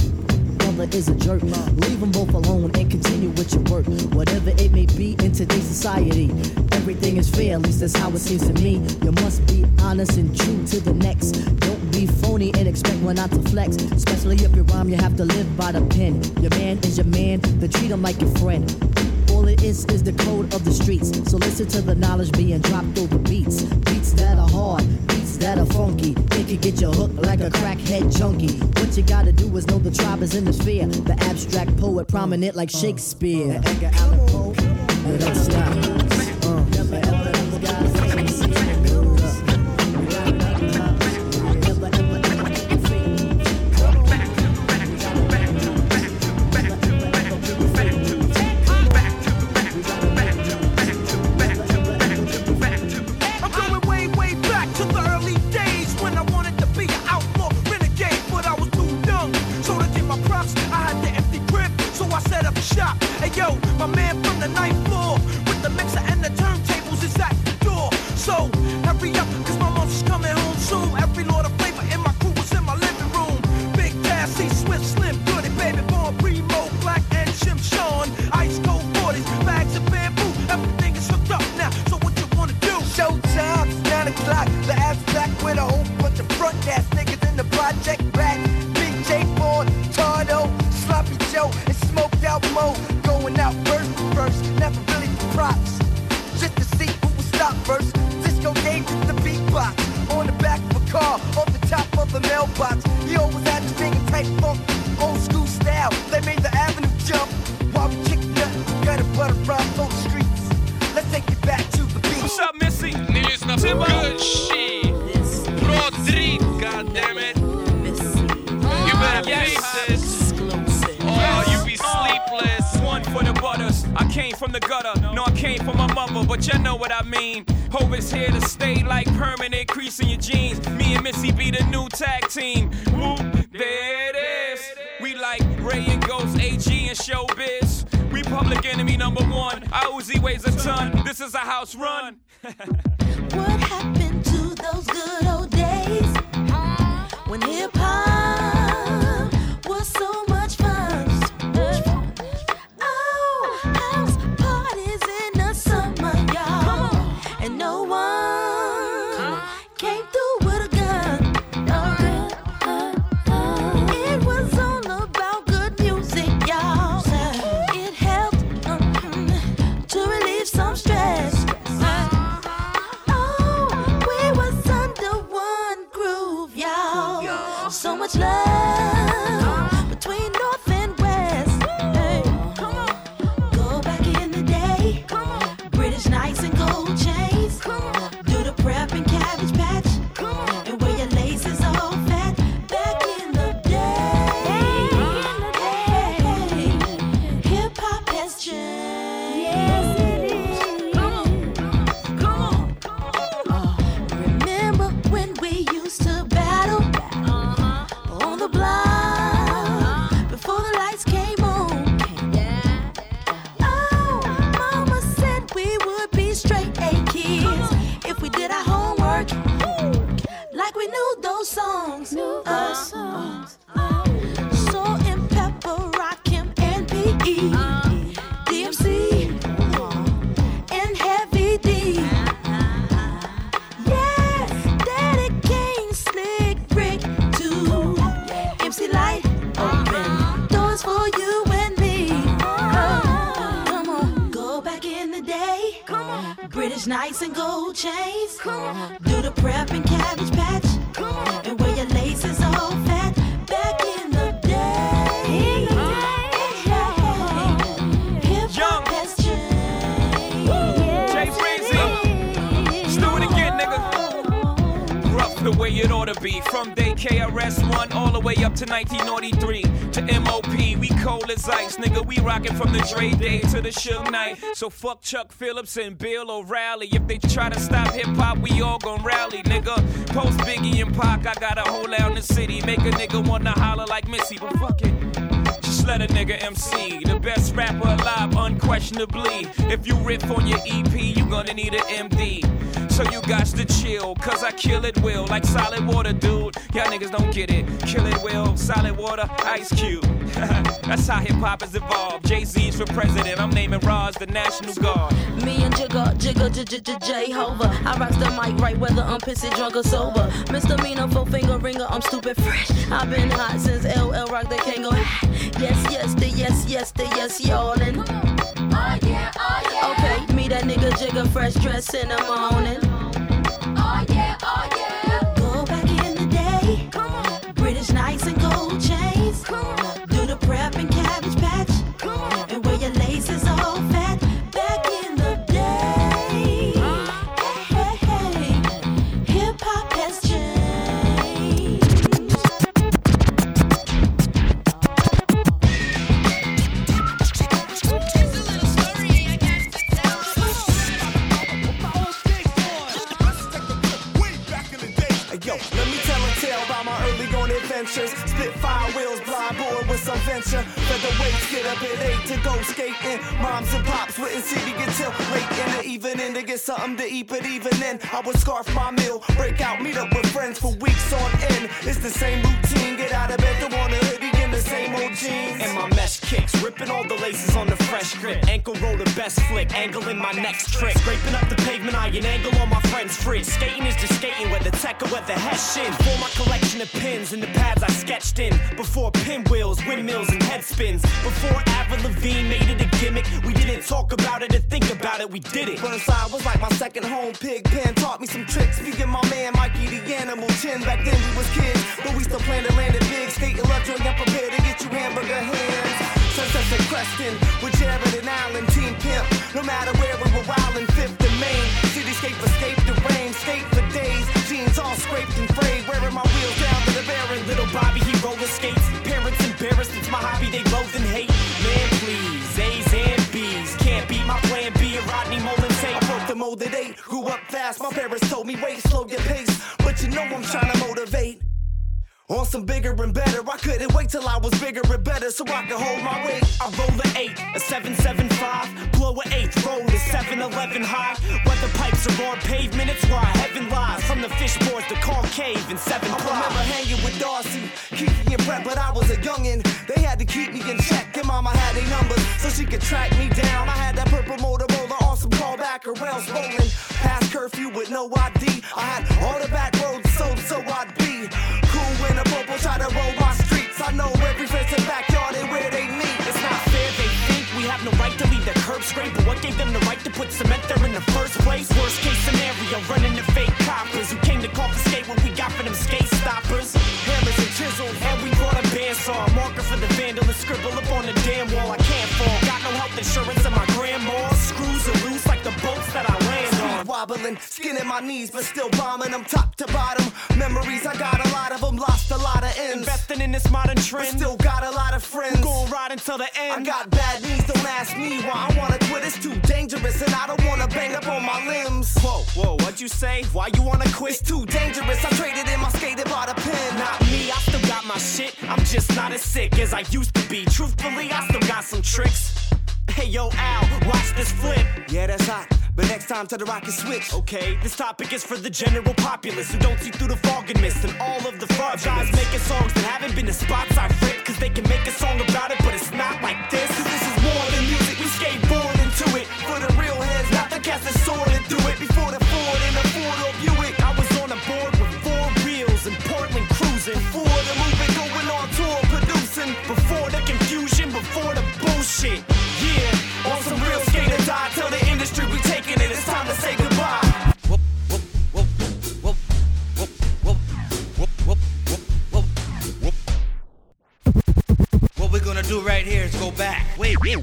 brother is a jerk. Leave them both alone and continue with your work. Whatever it may be in today's society, everything is fair, at least that's how it seems to me. You must be honest and true to the next. Don't be phony and expect one not to flex. Especially if you rhyme, you have to live by the pen. Your man is your man, then treat him like your friend. All it is is the code of the streets. So listen to the knowledge being dropped over beats. Beats that are hard, beats that are funky. It can get you hooked like a crackhead junkie. What you gotta do is know the tribe is in the sphere. The abstract poet prominent like Shakespeare. Edgar Allan Poe. Don't run. From the Dre Day to the Suge Knight. So fuck Chuck Phillips and Bill O'Reilly. If they try to stop hip hop, we all gon' rally, nigga. Post Biggie and Pac, I got a hole out in the city. Make a nigga wanna holler like Missy, but fuck it. Just let a nigga MC, the best rapper alive, unquestionably. If you riff on your EP, you gonna need an MD. So you got to chill, cause I kill it will, like solid water, dude. Y'all niggas don't get it. Kill it will, solid water, ice cube. That's how hip hop has evolved. Jay Z's for president, I'm naming Roz the National Guard. Me and Jigga, Jigga, J J J J Hover. I rocks the mic right whether I'm pissy, drunk or sober. Misdemeanor, four finger ringer, I'm stupid fresh. I've been hot since LL Rock the Kangol. Yes, yes, the yes, yes, the yes, y'all. And oh yeah, oh yeah. Nigga Jigga, fresh dress in the morning. But even then, I would scarf my meal, break out, meet up with friends for weeks on end. It's the same routine. Get out of bed, throw on a hoodie in the same old jeans. And my mesh kicks, ripping all the laces on the fresh grip. Ankle roll the best flick, angle in my next trick. Scraping up the iron angle on my friend's fridge. Skating is just skating, whether tech or whether hessian. For my collection of pins and the pads I sketched in. Before pinwheels, windmills, and head spins. Before Avril Lavigne made it a gimmick. We didn't talk about it or think about it, we did it. Burnside was like my second home. Pig pen taught me some tricks. Me and my man Mikey the animal chin. Back then we was kids, but we still planned to land it big. Skating luxury and prepared to get you hamburger hands. Sunsets and Creston with Jared and Allen, Team Pimp. No matter where we were wildin', fifth and main. Cityscape escape the rain, skate for days. Jeans all scraped and frayed, wearing my wheels down to the bearing. Little Bobby, he roller skates. Parents embarrassed, it's my hobby, they loathe and hate. Man, please, A's and B's. Can't beat my plan B or Rodney Mullen tape. I broke the mold at eight, grew up fast. My parents told me wait, slow your pace. But you know I'm trying to. On some bigger and better, I couldn't wait till I was bigger and better so I could hold my weight. I roll a 8, a 775, blow a 8, roll a 711 high. Whether pipes are on pavement, it's where heaven lies. From the fish boards to concave and 7 I remember hanging with Darcy, Kiki and Brett, but I was a youngin'. They had to keep me in check, and mama had their numbers so she could track me down. I had that purple Motorola on some callback around rolling. Past curfew with no ID. I had all the back roads so so I'd popo try to roll my streets. I know every fence and backyard and where they meet. It's not fair, they think we have no right to leave the curb straight. But what gave them the right to put cement there in the first place? Worst case scenario, running the fake coppers who came to confiscate what we got for them skate stoppers. Hammers and chisels, and we brought a bandsaw. Marker for the vandal and scribble up on the damn wall. I can't fall, got no health insurance in my grandma. Screws are loose like the bolts that I wobbling, skin in my knees, but still bombing them top to bottom. Memories, I got a lot of them, lost a lot of ends. Investing in this modern But trend. still got a lot of friends. Gon' ride until the end. I got bad knees, don't ask me why I wanna quit. It's too dangerous, and I don't wanna bang up on my limbs. Whoa, whoa, what'd you say? Why you wanna quit? It's too dangerous. I traded in my skater by the pen. Not me, I still got my shit. I'm just not as sick as I used to be. Truthfully, I still got some tricks. Hey yo, Al, watch this flip. Yeah, that's hot. But next time to the rocket switch. Okay, this topic is for the general populace who don't see through the fog and mist and all of the fraud guys making songs that haven't been to spots I've. Cause they can make a song about it, but it's not like this. Cause this is more than music. We skateboard into it. For the real heads, not the cast that's sword way, way,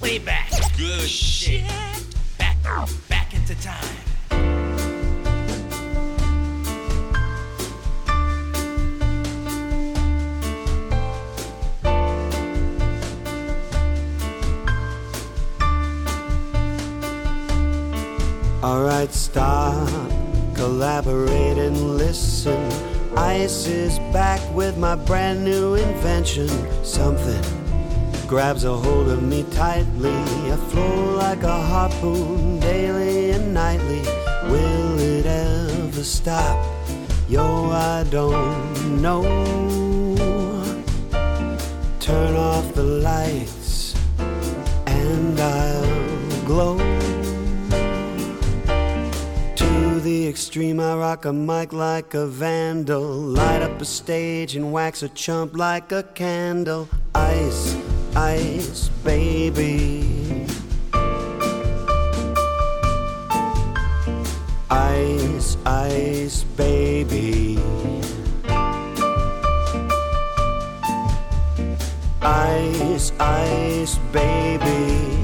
way back. Good shit. Back, back into time. Alright, stop, collaborate and listen. Ice is back with my brand new invention. Something grabs a hold of me tightly. I flow like a harpoon daily and nightly. Will it ever stop? Yo, I don't know. Turn off the lights and I'll glow. The extreme, I rock a mic like a vandal. Light up a stage and wax a chump like a candle. Ice, ice, baby. Ice, ice, baby. Ice, ice, baby.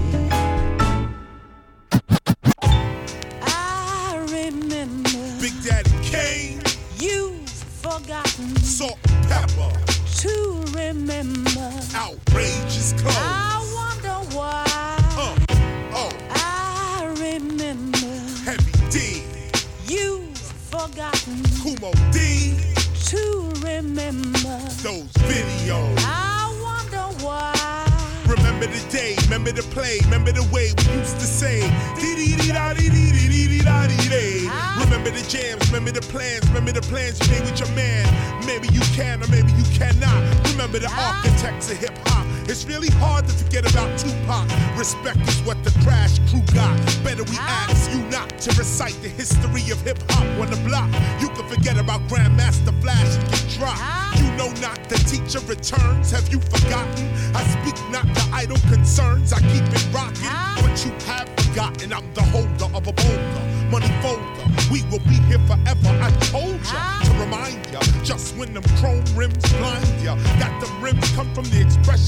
Remember the play, remember the way we used to say. Remember the jams, remember the plans, remember the plans you made with your man. Maybe you can or maybe you cannot. Remember the architects of hip. It's really hard to forget about Tupac. Respect is what the crash crew got. Better we ask you not to recite the history of hip hop on the block. You can forget about Grandmaster Flash and get dropped. You know not the teacher returns. Have you forgotten? I speak not the idle concerns. I keep it rocking. But you have forgotten I'm the holder of a boulder, money folder. We will be here forever. I told ya to remind ya. Just when them chrome rims blind ya,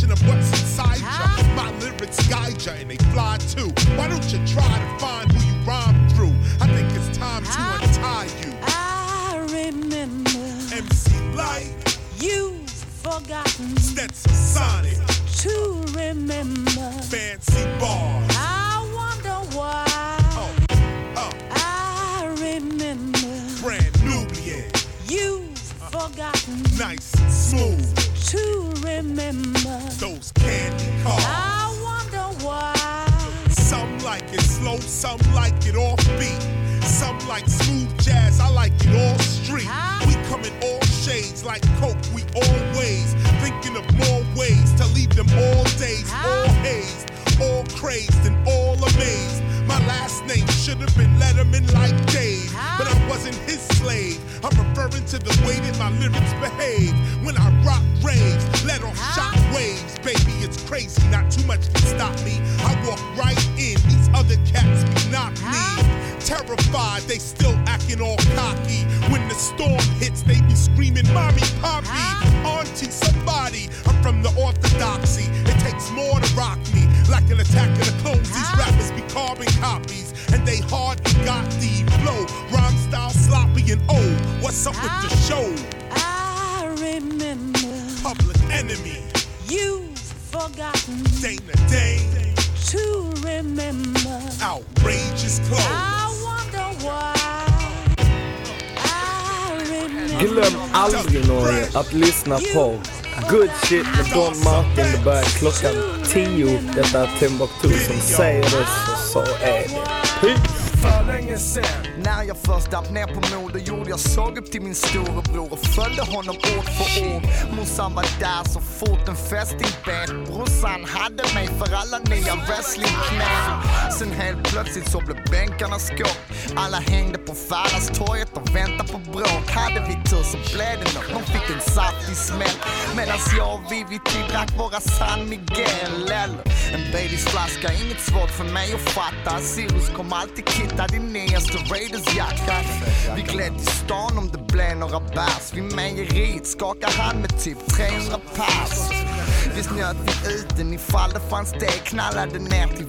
the of what's inside ya. My lyrics guide ya and they fly too. Why don't you try like coke, we always thinking of more ways to leave them all days, all hazed, all crazed and all amazed. My last name should have been Letterman like Dave, but I wasn't his slave. I'm referring to the way that my lyrics behave when I rock raves, let off shock waves. Baby, it's crazy, not too much can stop me. I walk right in, these other cats be knock knees. Terrified, they still acting all cocky. When storm hits, they be screaming, Mommy, Poppy, Auntie, somebody. I'm from the orthodoxy. It takes more to rock me. Like an attack of the clones, these rappers be carbon copies. And they hard and got the flow. Rhyme style sloppy and old. What's up with the show? I remember Public enemy. you've forgotten Dana Dane. to remember. Outrageous clothes. I wonder why. Glöm aldrig Norge att lyssna på Good shit med Don Martin. Det börjar klockan 10. Detta är Timbuktu som säger det, så så är det. Peace! För länge sen När jag först dapp ner på moder gjorde jag såg upp till min storebror och följde honom ord för ord. Morsan var där så fort en fästing bet Brorsan hade mig för alla nya wrestlingknän. Sen helt plötsligt så blev bänkarna skåp. Alla hängde på Färastorget och väntade på bråk. Hade vi tur så blev det nåt, de fick en saftig smäll. Medans jag och Vivi drack våra San Miguel eller en Baileys flaska, inget svårt för mig att fatta. Sirius kom alltid kittad de nyaste Raiders-jakker. Vi gled i stan om det ble noe bärs Vi meieriet skakade han med typ 300 pass. Givetvis njöt vi uten ifall det fanns det. Knallade ner till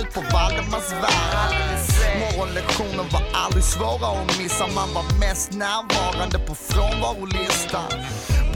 ut på Valdemarsvärd Morgonlektionen var aldrig svåra att missa. Man var mest närvarande på frånvarolistan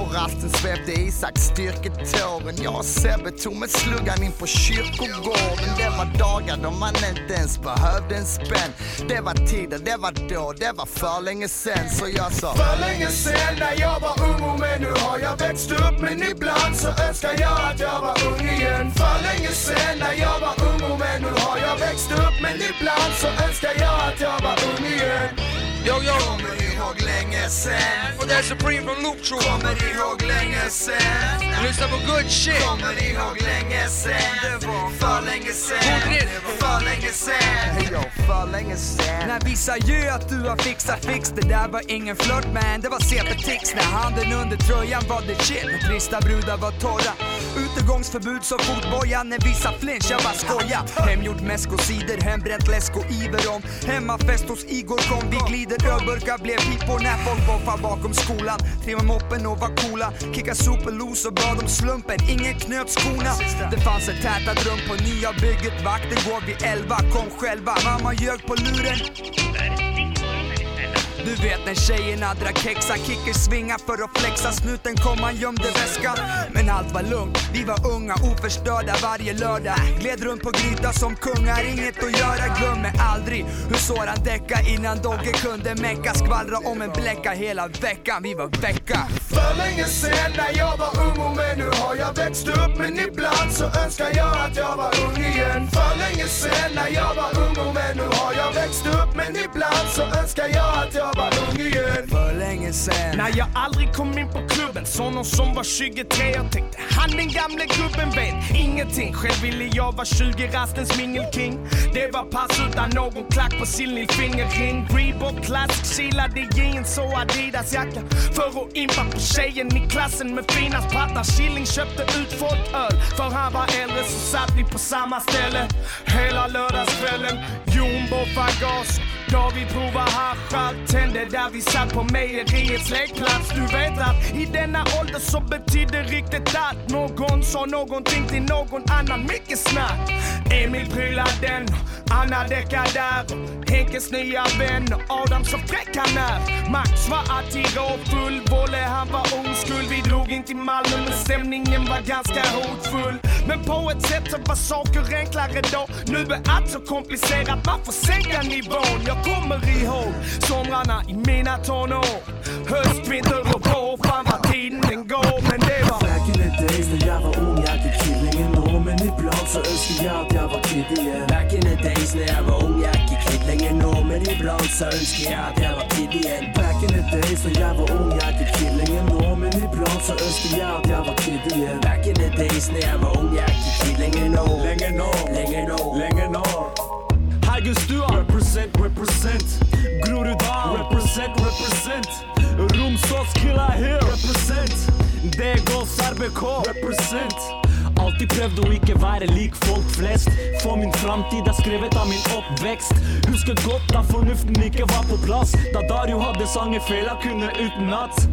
på rasten svepte Isak styrketåren. Jag och Sebbe tog med sluggan in på kyrkogården. Det var dagar då man inte ens behövde en spänn Det var tider, det var då, det var för länge sen. Så jag sa För länge sen när jag var ung men nu har jag växt upp Men ibland så önskar jag att jag var ung igen För länge sen när jag var ung men nu har jag växt upp Men ibland så önskar jag att jag var ung igen Yo, yo. Kommer ihåg länge sen. Och det är Supreme från Loop Troop. Kommer ihåg länge sen. Lyssna på good shit. Kommer ihåg länge sen. Det var för länge sen. Det var för länge sen. Hey yo, för länge sen. När vissa ju att du har fixat fix. Det där var ingen flört man, det var CP-tix När handen under tröjan var det shit När trista brudar var torra. Utegångsförbud som fotboja när vissa flinch, jag bara skoja Hemgjord mäsk och cider, hembränt läsk och Iveron Hemmafest hos Igor kom, vi glider ölburkar blev pipor när folk boffar bakom skolan Trimmar moppen och var coola, kicka superlos och bad om slumpen. Ingen knöt skorna Det fanns ett tätat rum på nya bygget Vakter går vid elva, kom själva Mamma ljög på luren du vet när tjejerna drack kexa, kicker svinga för att flexa. Snuten kom, han gömde väskan. Men allt var lugnt, vi var unga, oförstörda varje lördag. Gled runt på gryta som kungar, inget att göra. Glömmer aldrig hur Soran däcka innan Dogge kunde mecka. Skvallra om en bläcka hela veckan, vi var väcka. För länge sen när jag var ung och men nu har jag växt upp. Men ibland så önskar jag att jag var ung igen. För länge sen när jag var ung och men nu har jag växt upp. Men ibland så önskar jag att jag ballongen igjen. For lenge sen. Nei, jeg aldri kom inn på klubben. Så noen som var 23, jeg tenkte han min gamle gubben vet ingenting. Selv ville jeg være 20, rastens mingelking. Det var pass uten noen klakk på silden fingerring. Reebok Classic kilade jeans og Adidas-jakke for å impa på tjejen i klassen med finest patter. Killing kjøpte utfått øl, for han var eldre, så satt vi på samme sted. Hele lørdagskvelden, jumbo-bagasje. Da vi prova hasj, alt der vi satt på meieriets lekeplass. Du vet at i denne ålder så betydde ryktet at noen sa noen ting til noen annen. Mye snakk. Emil pryla den, Anna dekka der. Henkes nye venn, Adam så frekk han er. Max var alltid råfull, Volle han var ondskuld. Vi drog inn til Malmö, men stemningen var ganske hotfull. Men på et sett så var saker enklere da. Nå er alt så komplisert, hvorfor senke nivån? kommer ihåg somrarna i mina tonår. Høst, vinter og vår, fan hva tiden den går, men det var Back in the days da jeg var ung, jeg gikk killingen nå, men iblant så ønsker jeg at jeg var kid igjen. Back in the days da jeg var ung, jeg er ikke kid nå, men iblant så ønsker jeg at jeg var kid igjen. Back in the days da jeg var ung, jeg gikk killingen nå, men iblant så ønsker jeg at jeg var kid igjen. Back in the days da jeg var ung, jeg er ikke kid nå. Lenger nå. Lenger nå. Lenger nå. Haggenstua Represent, represent. Groruddalen. Represent, represent. Romsås killa here Represent. Det er RBK Represent Alltid prøvd å ikke være lik folk flest. For min framtid er skrevet av min oppvekst. Husker godt da fornuften ikke var på plass. Da Dario hadde sangefeila kunne utenat.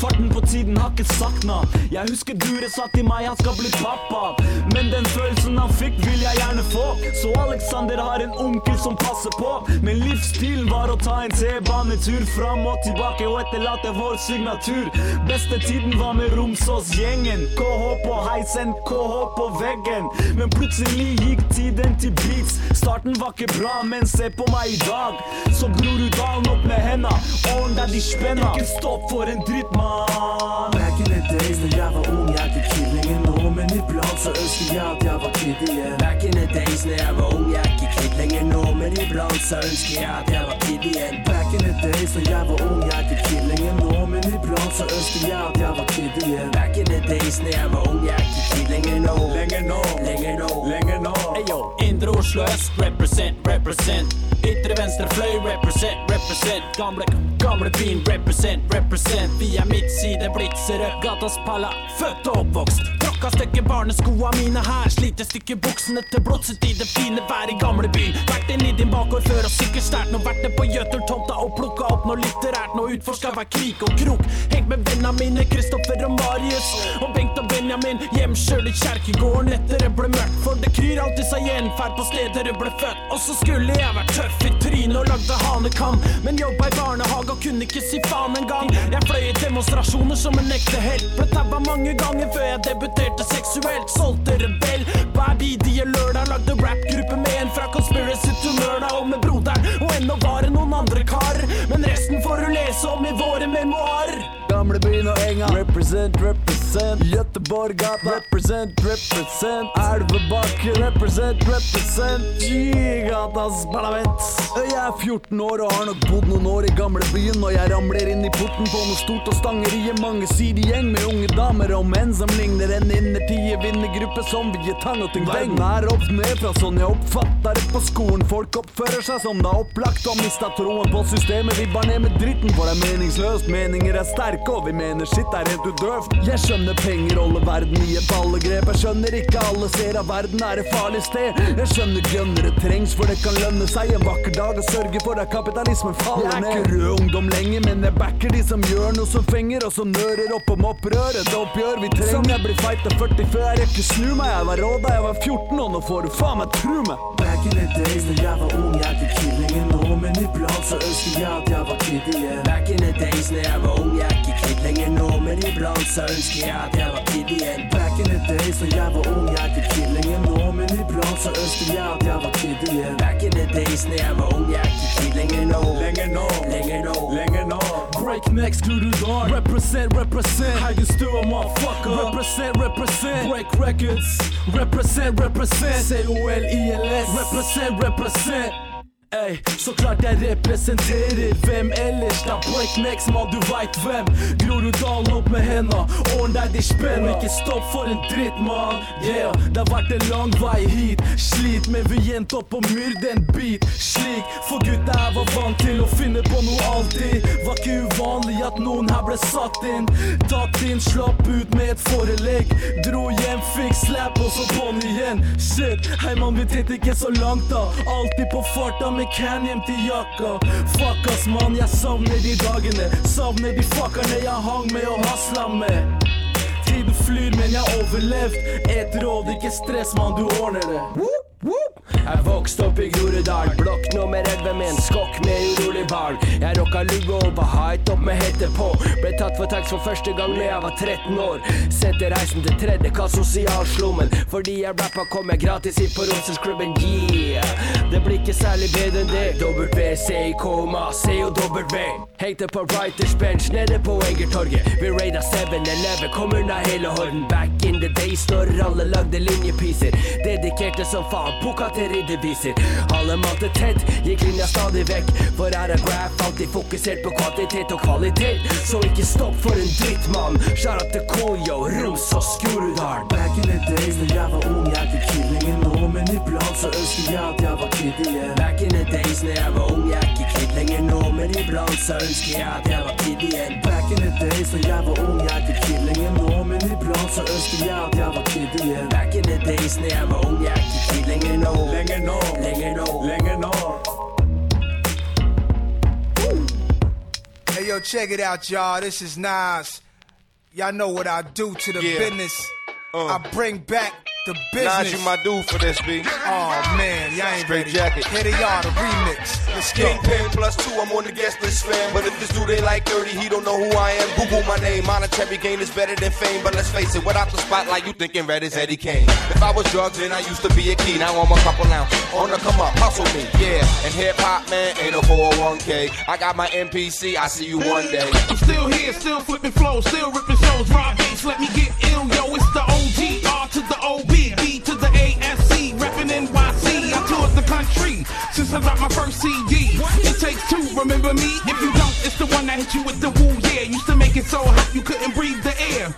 Farten på tiden har ikke sakna. Jeg husker Dure sa til meg han skal bli pappa. Men den følelsen han fikk vil jeg gjerne få. Så Alexander har en onkel som passer på. Men livsstilen var å ta en T-banetur Fram og tilbake og etterlate vår signatur. Beste tiden var med Romsås-gjengen. KH på heisen, KH på veggen Men plutselig gikk tiden til beats Starten var ikke bra, men se på meg i dag Så Groruddalen opp med henda Åren der de spenna Ikke stopp for en dritt, mann Back in the days da jeg var ung, jeg er ikke killingen nå. Men iblant så ønsker jeg at jeg var kid igjen. Back in the days da jeg var ung, jeg er ikke hit lenger nå, men iblant så ønsker jeg at jeg var idiot. Back in the day så jeg var ung, jeg er ikke kid lenger nå, men iblant så ønsker jeg at jeg var kid igjen. Back in the days når jeg var ung, jeg er ikke kid lenger nå. Lenger nå, lenger nå, lenger nå. Ayo, Indre Oslo øst, represent, represent. Ytre venstre fløy, represent, represent. Gamle, gamle byen, represent, represent. Via er midtside blitzere, gatas palla, født og oppvokst. Tråkka stykke barneskoa mine her. Sliter stykke buksene til blotset i det fine vær i gamle byen Vært inn i din bakgård før og sikkert sterkt. Nå vært det på Jøtertomta og plukka opp noe litterært. Nå utforska hver krik og krok. Hengt med venna mine, Kristoffer og Marius. Og Bengt og Benjamin hjem sjøl i kjerkegården etter det ble mørkt. For det kryr alltid seg gjenferd på stedet det ble født. Og så skulle jeg vært tøff i trynet og lagde hanekam. Men jobba i barnehage og kunne ikke si faen engang. Jeg fløy i demonstrasjoner som en ekte helt. Ble tabba mange ganger før jeg debuterte seksuelt. Solgte rebell hver bidige lørdag. Lagde rappgruppe med en fra Conspiracy to Murda og med broderen. Og ennå var det noen andre karer. Men resten får du lese om i våre memoarer. Gamlebyen og enga. Represent, represent. Göteborggata. Represent, represent. Elvebakke. Represent, represent. G-gatas parlament. Jeg er 14 år og har nok bodd noen år i gamlebyen. Og jeg ramler inn i porten på noe stort og stanger i en mangesidig med unge damer og menn som ligner en innertid vinnergruppe som vil gi tang og ting beng. Verden er opp ned fra sånn jeg oppfatter det på skolen. Folk oppfører seg som det er opplagt og mista troen på systemet. Vi bar ned med dritten, for det er meningsløst. Meninger er sterke, og vi mener shit er helt udøvt. Jeg skjønner penger holder verden i et ballegrep. Jeg skjønner ikke alle ser at verden er et farlig sted. Jeg skjønner grønnere trengs, for det kan lønne seg en vakker dag å sørge for at kapitalismen faller ned. Jeg er ikke rød ungdom lenger, men jeg backer de som gjør noe som fenger, og som nører opp om opprøret. Et oppgjør vi trenger. Som jeg blir fighta 40 før jeg rekker snu meg. Jeg var rå da jeg var 14, og nå får du faen meg tru meg. Back in the days da jeg var ung, jeg fikk killingen nå, men iblant så ønsker jeg at jeg var kid igjen. Back in the days når jeg var ung, jeg er ikke kid lenger nå, men iblant så ønsker jeg at jeg var kid igjen. Back in the days når jeg var ung, jeg er ikke killingen nå, men iblant så ønsker jeg at jeg var kid igjen. Back in the days når jeg var ung, jeg er ikke kid lenger nå. Lenger nå, Lenger nå. lenger nå. Break next, Glurudar. Represent, represent. Haugenstua, motherfucker. Represent, represent. Break records. Represent, represent. C-O-L-I-L-S. Represent, represent. Ey, så klart jeg representerer Hvem ellers? Da breaknecks, mann, du veit hvem. Groruddalen opp med henda Ordn deg de spenn. Ikke stopp for en dritt, mann. Yeah, det har vært en lang vei hit. Slit, men vi gjenta opp og myrde en bit. Slik, for gutta jeg var vant til å finne på noe alltid. Var ikke uvanlig at noen her ble satt inn. Tatt inn, slapp ut med et forelegg. Dro hjem, fikk slap og så på'n igjen. Shit, hei mann, vi tenkte ikke så langt da. Alltid på farta med can hjem til jakka. Fuck ass mann, jeg savner de dagene. Savner de fuckerne jeg hang med og hasla med Tiden flyr, men jeg har overlevd Et råd, ikke stress mann, du ordner det Jeg vokste opp i Groruddal, blokk nummer 11 med en skokk med urolig barn. Jeg rocka lugge og var height opp med hette på. Ble tatt for tax for første gang da jeg var 13 år. Sendte reisen til tredje kass sosialslummen. Fordi jeg rappa kom jeg gratis inn på Rosensklubben, yeah. Det blir ikke særlig bedre enn det. WCIK, COW. Hengte på Writers Bench nede på Egertorget. Vi raida 7-Eleven, kom unna hele horden. Back in the days når alle lagde linjepiser. Dedikerte som faen, boka til ridderviser. Alle malte tett, gikk linja stadig vekk. For her er graph alltid fokusert på kvantitet og kvalitet. Så ikke stopp for en dritt, mann. Shout out til Koljo, Roms og Skrudal. Back in the days når jeg var ung, jeg ikke killingen nå, men iblant så ønsker jeg at jeg var kid igjen. Back in the days når jeg var ung, jeg er ikke kid lenger nå, men iblant så ønsker jeg at jeg var kid igjen. Back in the days når jeg var ung, jeg er ikke killingen nå, men iblant så ønsker jeg at jeg var kid igjen. Back in the days når jeg var ung, jeg er ikke kid lenger nå. Lenger nå, Lenger nå. lenger nå. Hey yo, check it out, y'all. This is Nas. Y'all know what I do to the Yeah. business. Uh. I bring back the business. Nas, you my dude for this, B. Oh man, y'all ain't Straight ready. jacket. Here they are, the remix. Let's go. Kingpin plus two, I'm on the guest list, fam. But if this dude ain't like 30, he don't know who I am. Google my name, monetary gain is better than fame. But let's face it, without the spotlight, you thinking red is Eddie Kane. If I was drugs, then I used to be a key. Now I'm a couple now. On the come up, hustle me, yeah. And hip hop, man, ain't no 401k. I got my MPC, I see you one day. I'm still here, still flipping flows, still ripping shows. Rob Base, let me get ill, yo. It's the OG, R to the OB, since I dropped my first CD. It takes two, remember me? If you don't, it's the one that hit you with the woo, yeah. Used to make it so hot you couldn't breathe the air.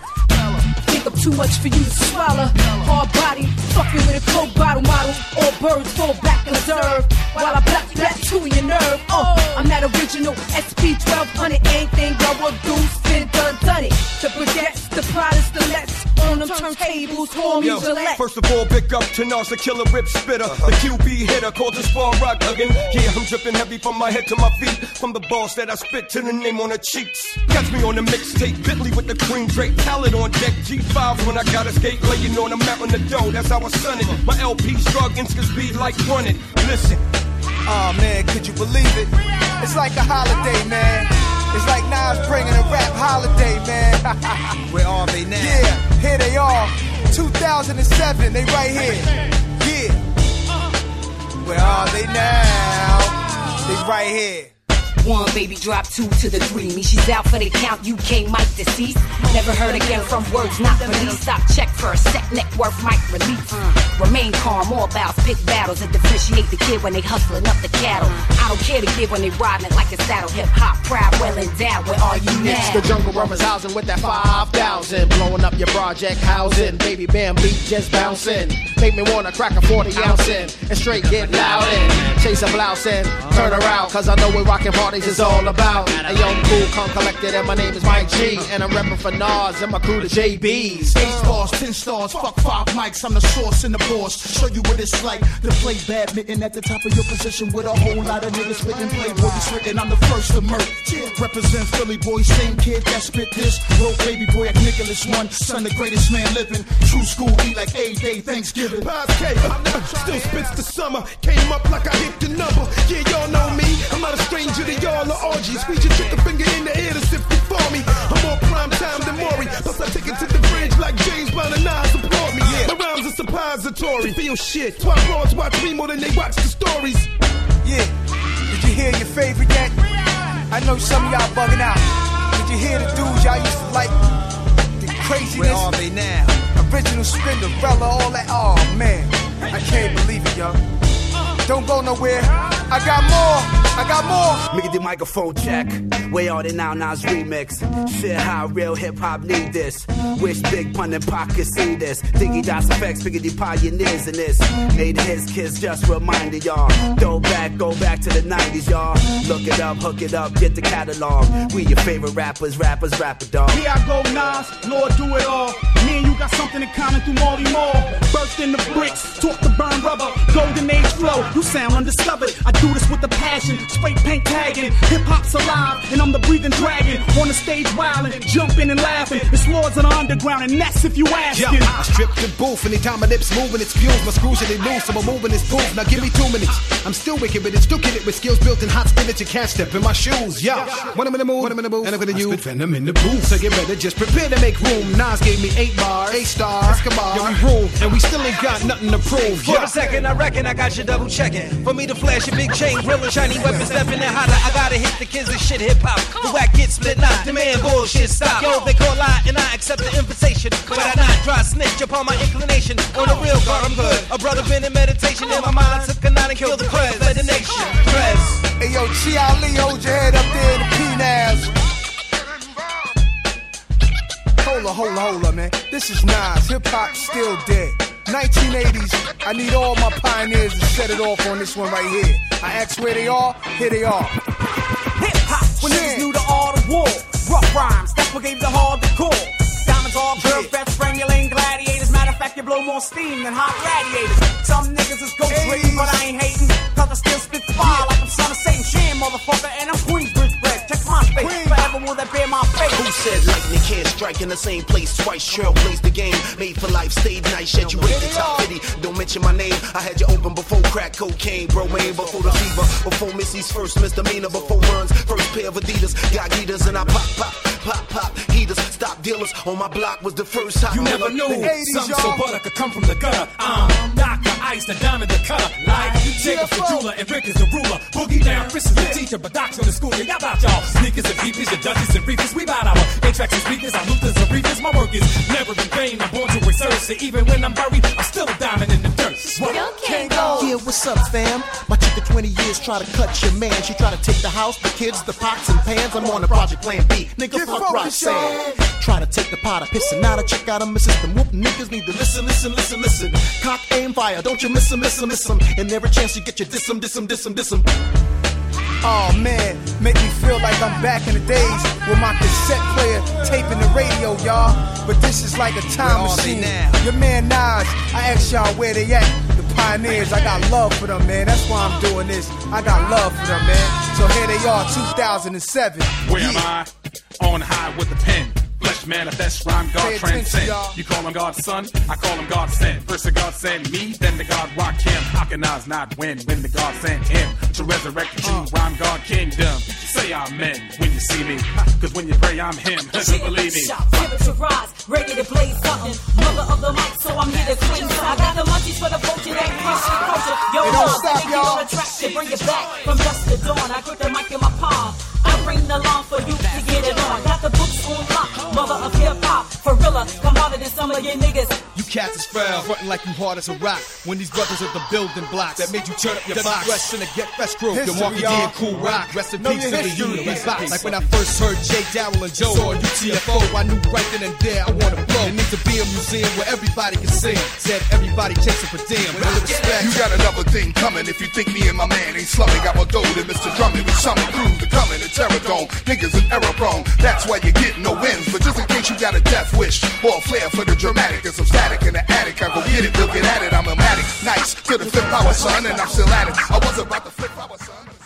Think I'm too much for you to swallow. Hard body, fucking with a coke bottle model. All birds fall back and observe. While I black black to your nerve. Oh, I'm that original SP 1200. Anything I will do, spin done, done it. The baguettes, the products, the lets. On them turntables, who's home, Yo, Gillette. first of all, big up to Nas, the killer rip spitter, the uh-huh. QB hitter, called the Spawn Rock again. Yeah, I'm dripping heavy from my head to my feet, from the balls that I spit to the name on the cheeks. Catch me on the mixtape, Bentley with the cream drape, talent on deck, G5 when I got a skate, laying on a mat on the dough. That's how I son it. My LP's drug instant speed like running. Listen. Oh man, could you believe it? It's like a holiday, man. It's like Nas bringing a rap holiday, man. Where are they now? Yeah, here they are. 2007, they right here. Yeah. Where are they now? They right here. One baby drop two to the three. Me, she's out for the count. UK mic deceased. Never heard again from words not released. Stop check for a set net worth mic release. Mm. Remain calm, all bouts, pick battles and differentiate the kid when they hustling up the cattle. I don't care to give when they riding like a saddle. Hip hop proud, well endowed. Where are you It's now? the jungle runners housing with that 5,000. Blowing up your project housing. Baby bam beat just bouncing. Make me wanna crack a 40 ounce in. And straight get loud in. Chase a blouse in. Turn around, cause I know we're rocking rockin' parties is all about. A young cool, calm, collected, and my name is Mike G. And I'm reppin' for Nas and my crew, the JBs. Eight stars, ten stars, fuck five mics. I'm the source and the boss. Show you what it's like to play badminton at the top of your position with a whole lot of niggas spitting playboy written. I'm the first to murk. Represent Philly boy, same kid that spit this. Little baby boy like Nicholas one, son the greatest man living. True school be like a day Thanksgiving. Pops K, still spits the summer. Came up like I hit the number. Yeah, y'all know me. I'm not a stranger to y'all or orgies. Squeeze your chicken finger in the air to sift it for me. I'm more prime time than Maury. Plus, I take it to the bridge like James Brown and Nas support me. My rhymes are suppository. Feel shit. Twelve broads watch me more than they watch the stories. Yeah. Did you hear your favorite yet? I know some of y'all bugging out. Did you hear the dudes y'all used to like? The craziness. Where are they now? Original Spinderella, all that. Oh man, I can't believe it, yo. Don't go nowhere. I got more. I got more. Make it the microphone check. Way on it now, Nas remix. Shit, how real hip hop need this. Wish Big Pun and Pac could see this. Diggy Dots effects, the pioneers in this. Made his kids just reminded y'all. Go back, go back to the 90s, y'all. Look it up, hook it up, get the catalog. We your favorite rappers, rappers, rapper dog. Here I go, Nas, Lord, do it all. Me and you got something in common through Marley Marl. Burst in the bricks, talk the burn rubber, golden age flow. You sound undiscovered. I do this with a passion, spray paint tagging. Hip hop's alive, and I'm the breathing dragon. On the stage wildin', jumping and laughing. It's lords of the underground, and that's if you Yeah, askin'. I strip the booth anytime my lips moving, it's fuels, my screws and they loose, so I'm moving this proof. Now give me two minutes. I'm still wicked, but it's still kidding with skills built in hot spinach. You can't step in my shoes. Yeah, when I'm in the mood, when I'm in the mood, and I'm gonna use venom in the booth. So get ready, just prepare to make room. Nas gave me eight bars, eight stars, Escobar. Yeah, we rule, and we still ain't got nothing to prove. For a second, I reckon I got you double For me to flash a big chain, grill and shiny weapons, stepping in hotter. I gotta hit the kids and shit hip hop. The whack get split not demand bullshit stop. Yo, they call lie and I accept the invitation. But I not try snitch upon my inclination. On the real guard, I'm good. A brother been in meditation in my mind. I took a nine and killed the prez. Led the nation. press. Hey yo, Chi Ali, hold your head up there in the P-Naz. Hold up, hold up, hold up, man. This is Nas. Hip hop still dead. 1980s. I need all my pioneers to set it off on this one right here. I ask where they are. Here they are. Hip hop, when niggas knew the art of war. Rough rhymes, that's what gave the hard the core. Diamonds all curved, best strangulating gladiators. Fact, you blow more steam than hot radiators. Some niggas is ghost written, but I ain't hating. Cause I still spit fire like I'm son of Satan. Sham, motherfucker, and I'm Queensbridge bred. Check my face, forever will that bear my face. Who said lightning can't strike in the same place twice? Trail plays the game, made for life, stayed nice, yet you rate the top 50. Don't mention my name, I had you open before crack cocaine, bro, Wayne, before the fever, before Missy's first misdemeanor, before Run's, first pair of Adidas, got heaters, and I pop, pop, pop, pop, heaters, stop dealers. On my block was the first time You never knew something butter could come from the gutter. I'm Dr. Ice, the diamond, the cutter. Like Jacob the jeweler and Rick is the ruler. Boogie down, Chris is the teacher, but Doc's in the school. Y'all about y'all. Sneakers and peepees, your judges and reefers. We bout our A-tracks and speakers, our Luthers and reefers. My work is never in vain. I'm born to research. So even when I'm buried, I'm still a diamond in the dirt. What? Yeah, what's up, fam? My chick of 20 years try to cut your man. She try to take the house, the kids, the pots and pans. I'm on a project plan B. Nigga, fuck Roxanne. Try to take the pot of pissing out of check out of my system. Whoop, niggas need to listen, listen, listen, listen. Cock, aim, fire. Don't you miss 'em, miss 'em, miss 'em. And every chance you get you diss 'em, diss 'em, diss 'em, diss 'em. Oh man, make me feel like I'm back in the days with my cassette player taping the radio, y'all. But this is like a time Where are they machine. now? Your man Nas, I asked y'all where they at. The pioneers, I got love for them, man. That's why I'm doing this. I got love for them, man. So here they are, 2007. Where am I? On high with the pen. Flesh manifest, rhyme God Pay transcend. y'all. Call him God's son, I call him God sent. First the God sent me, then the God rock him. How can Nas not win when the God sent him to resurrect the Uh. true rhyme God kingdom? Say amen when you see me, cause when you pray I'm him. Believe me. Shots, temperature rise, ready to blaze something. Mother of the mic, so I'm here to swing. I got the munchies for the poacher that crush the culture. Yo, Hey, don't love, stop, let me get y'all. on the track to bring it back from dusk to dawn. I grip the mic in my palm. I bring the lawn for you to get it on. Got the books mother of hip hop. Forilla, come harder than some of your niggas. You cats is foul, frontin' like you hard as a rock. When these brothers are the building blocks that made you turn up your box. Fresh in the get fresh crew, the History, Markie Dee and Kool Rock. Rest in peace to the history, unit history. box. Like when I first heard Jay Darrell and Joe on UTFO, I knew right then and there I wanna blow. There needs to be a museum where everybody can sing. Said everybody chasing for damn. With all respect. You got another thing coming if you think me and my man ain't slumming. Got more dough than Mr. Drummond. We summon through the coming and terror dome. Niggas an error prone. That's why you get no wins. But just in case you got a death wish or a for the dramatic, and some static in the attic. I go get it, look at it. I'm a matic. Nice to the flip power, son, and I'm still at it. I was about to flip power, son.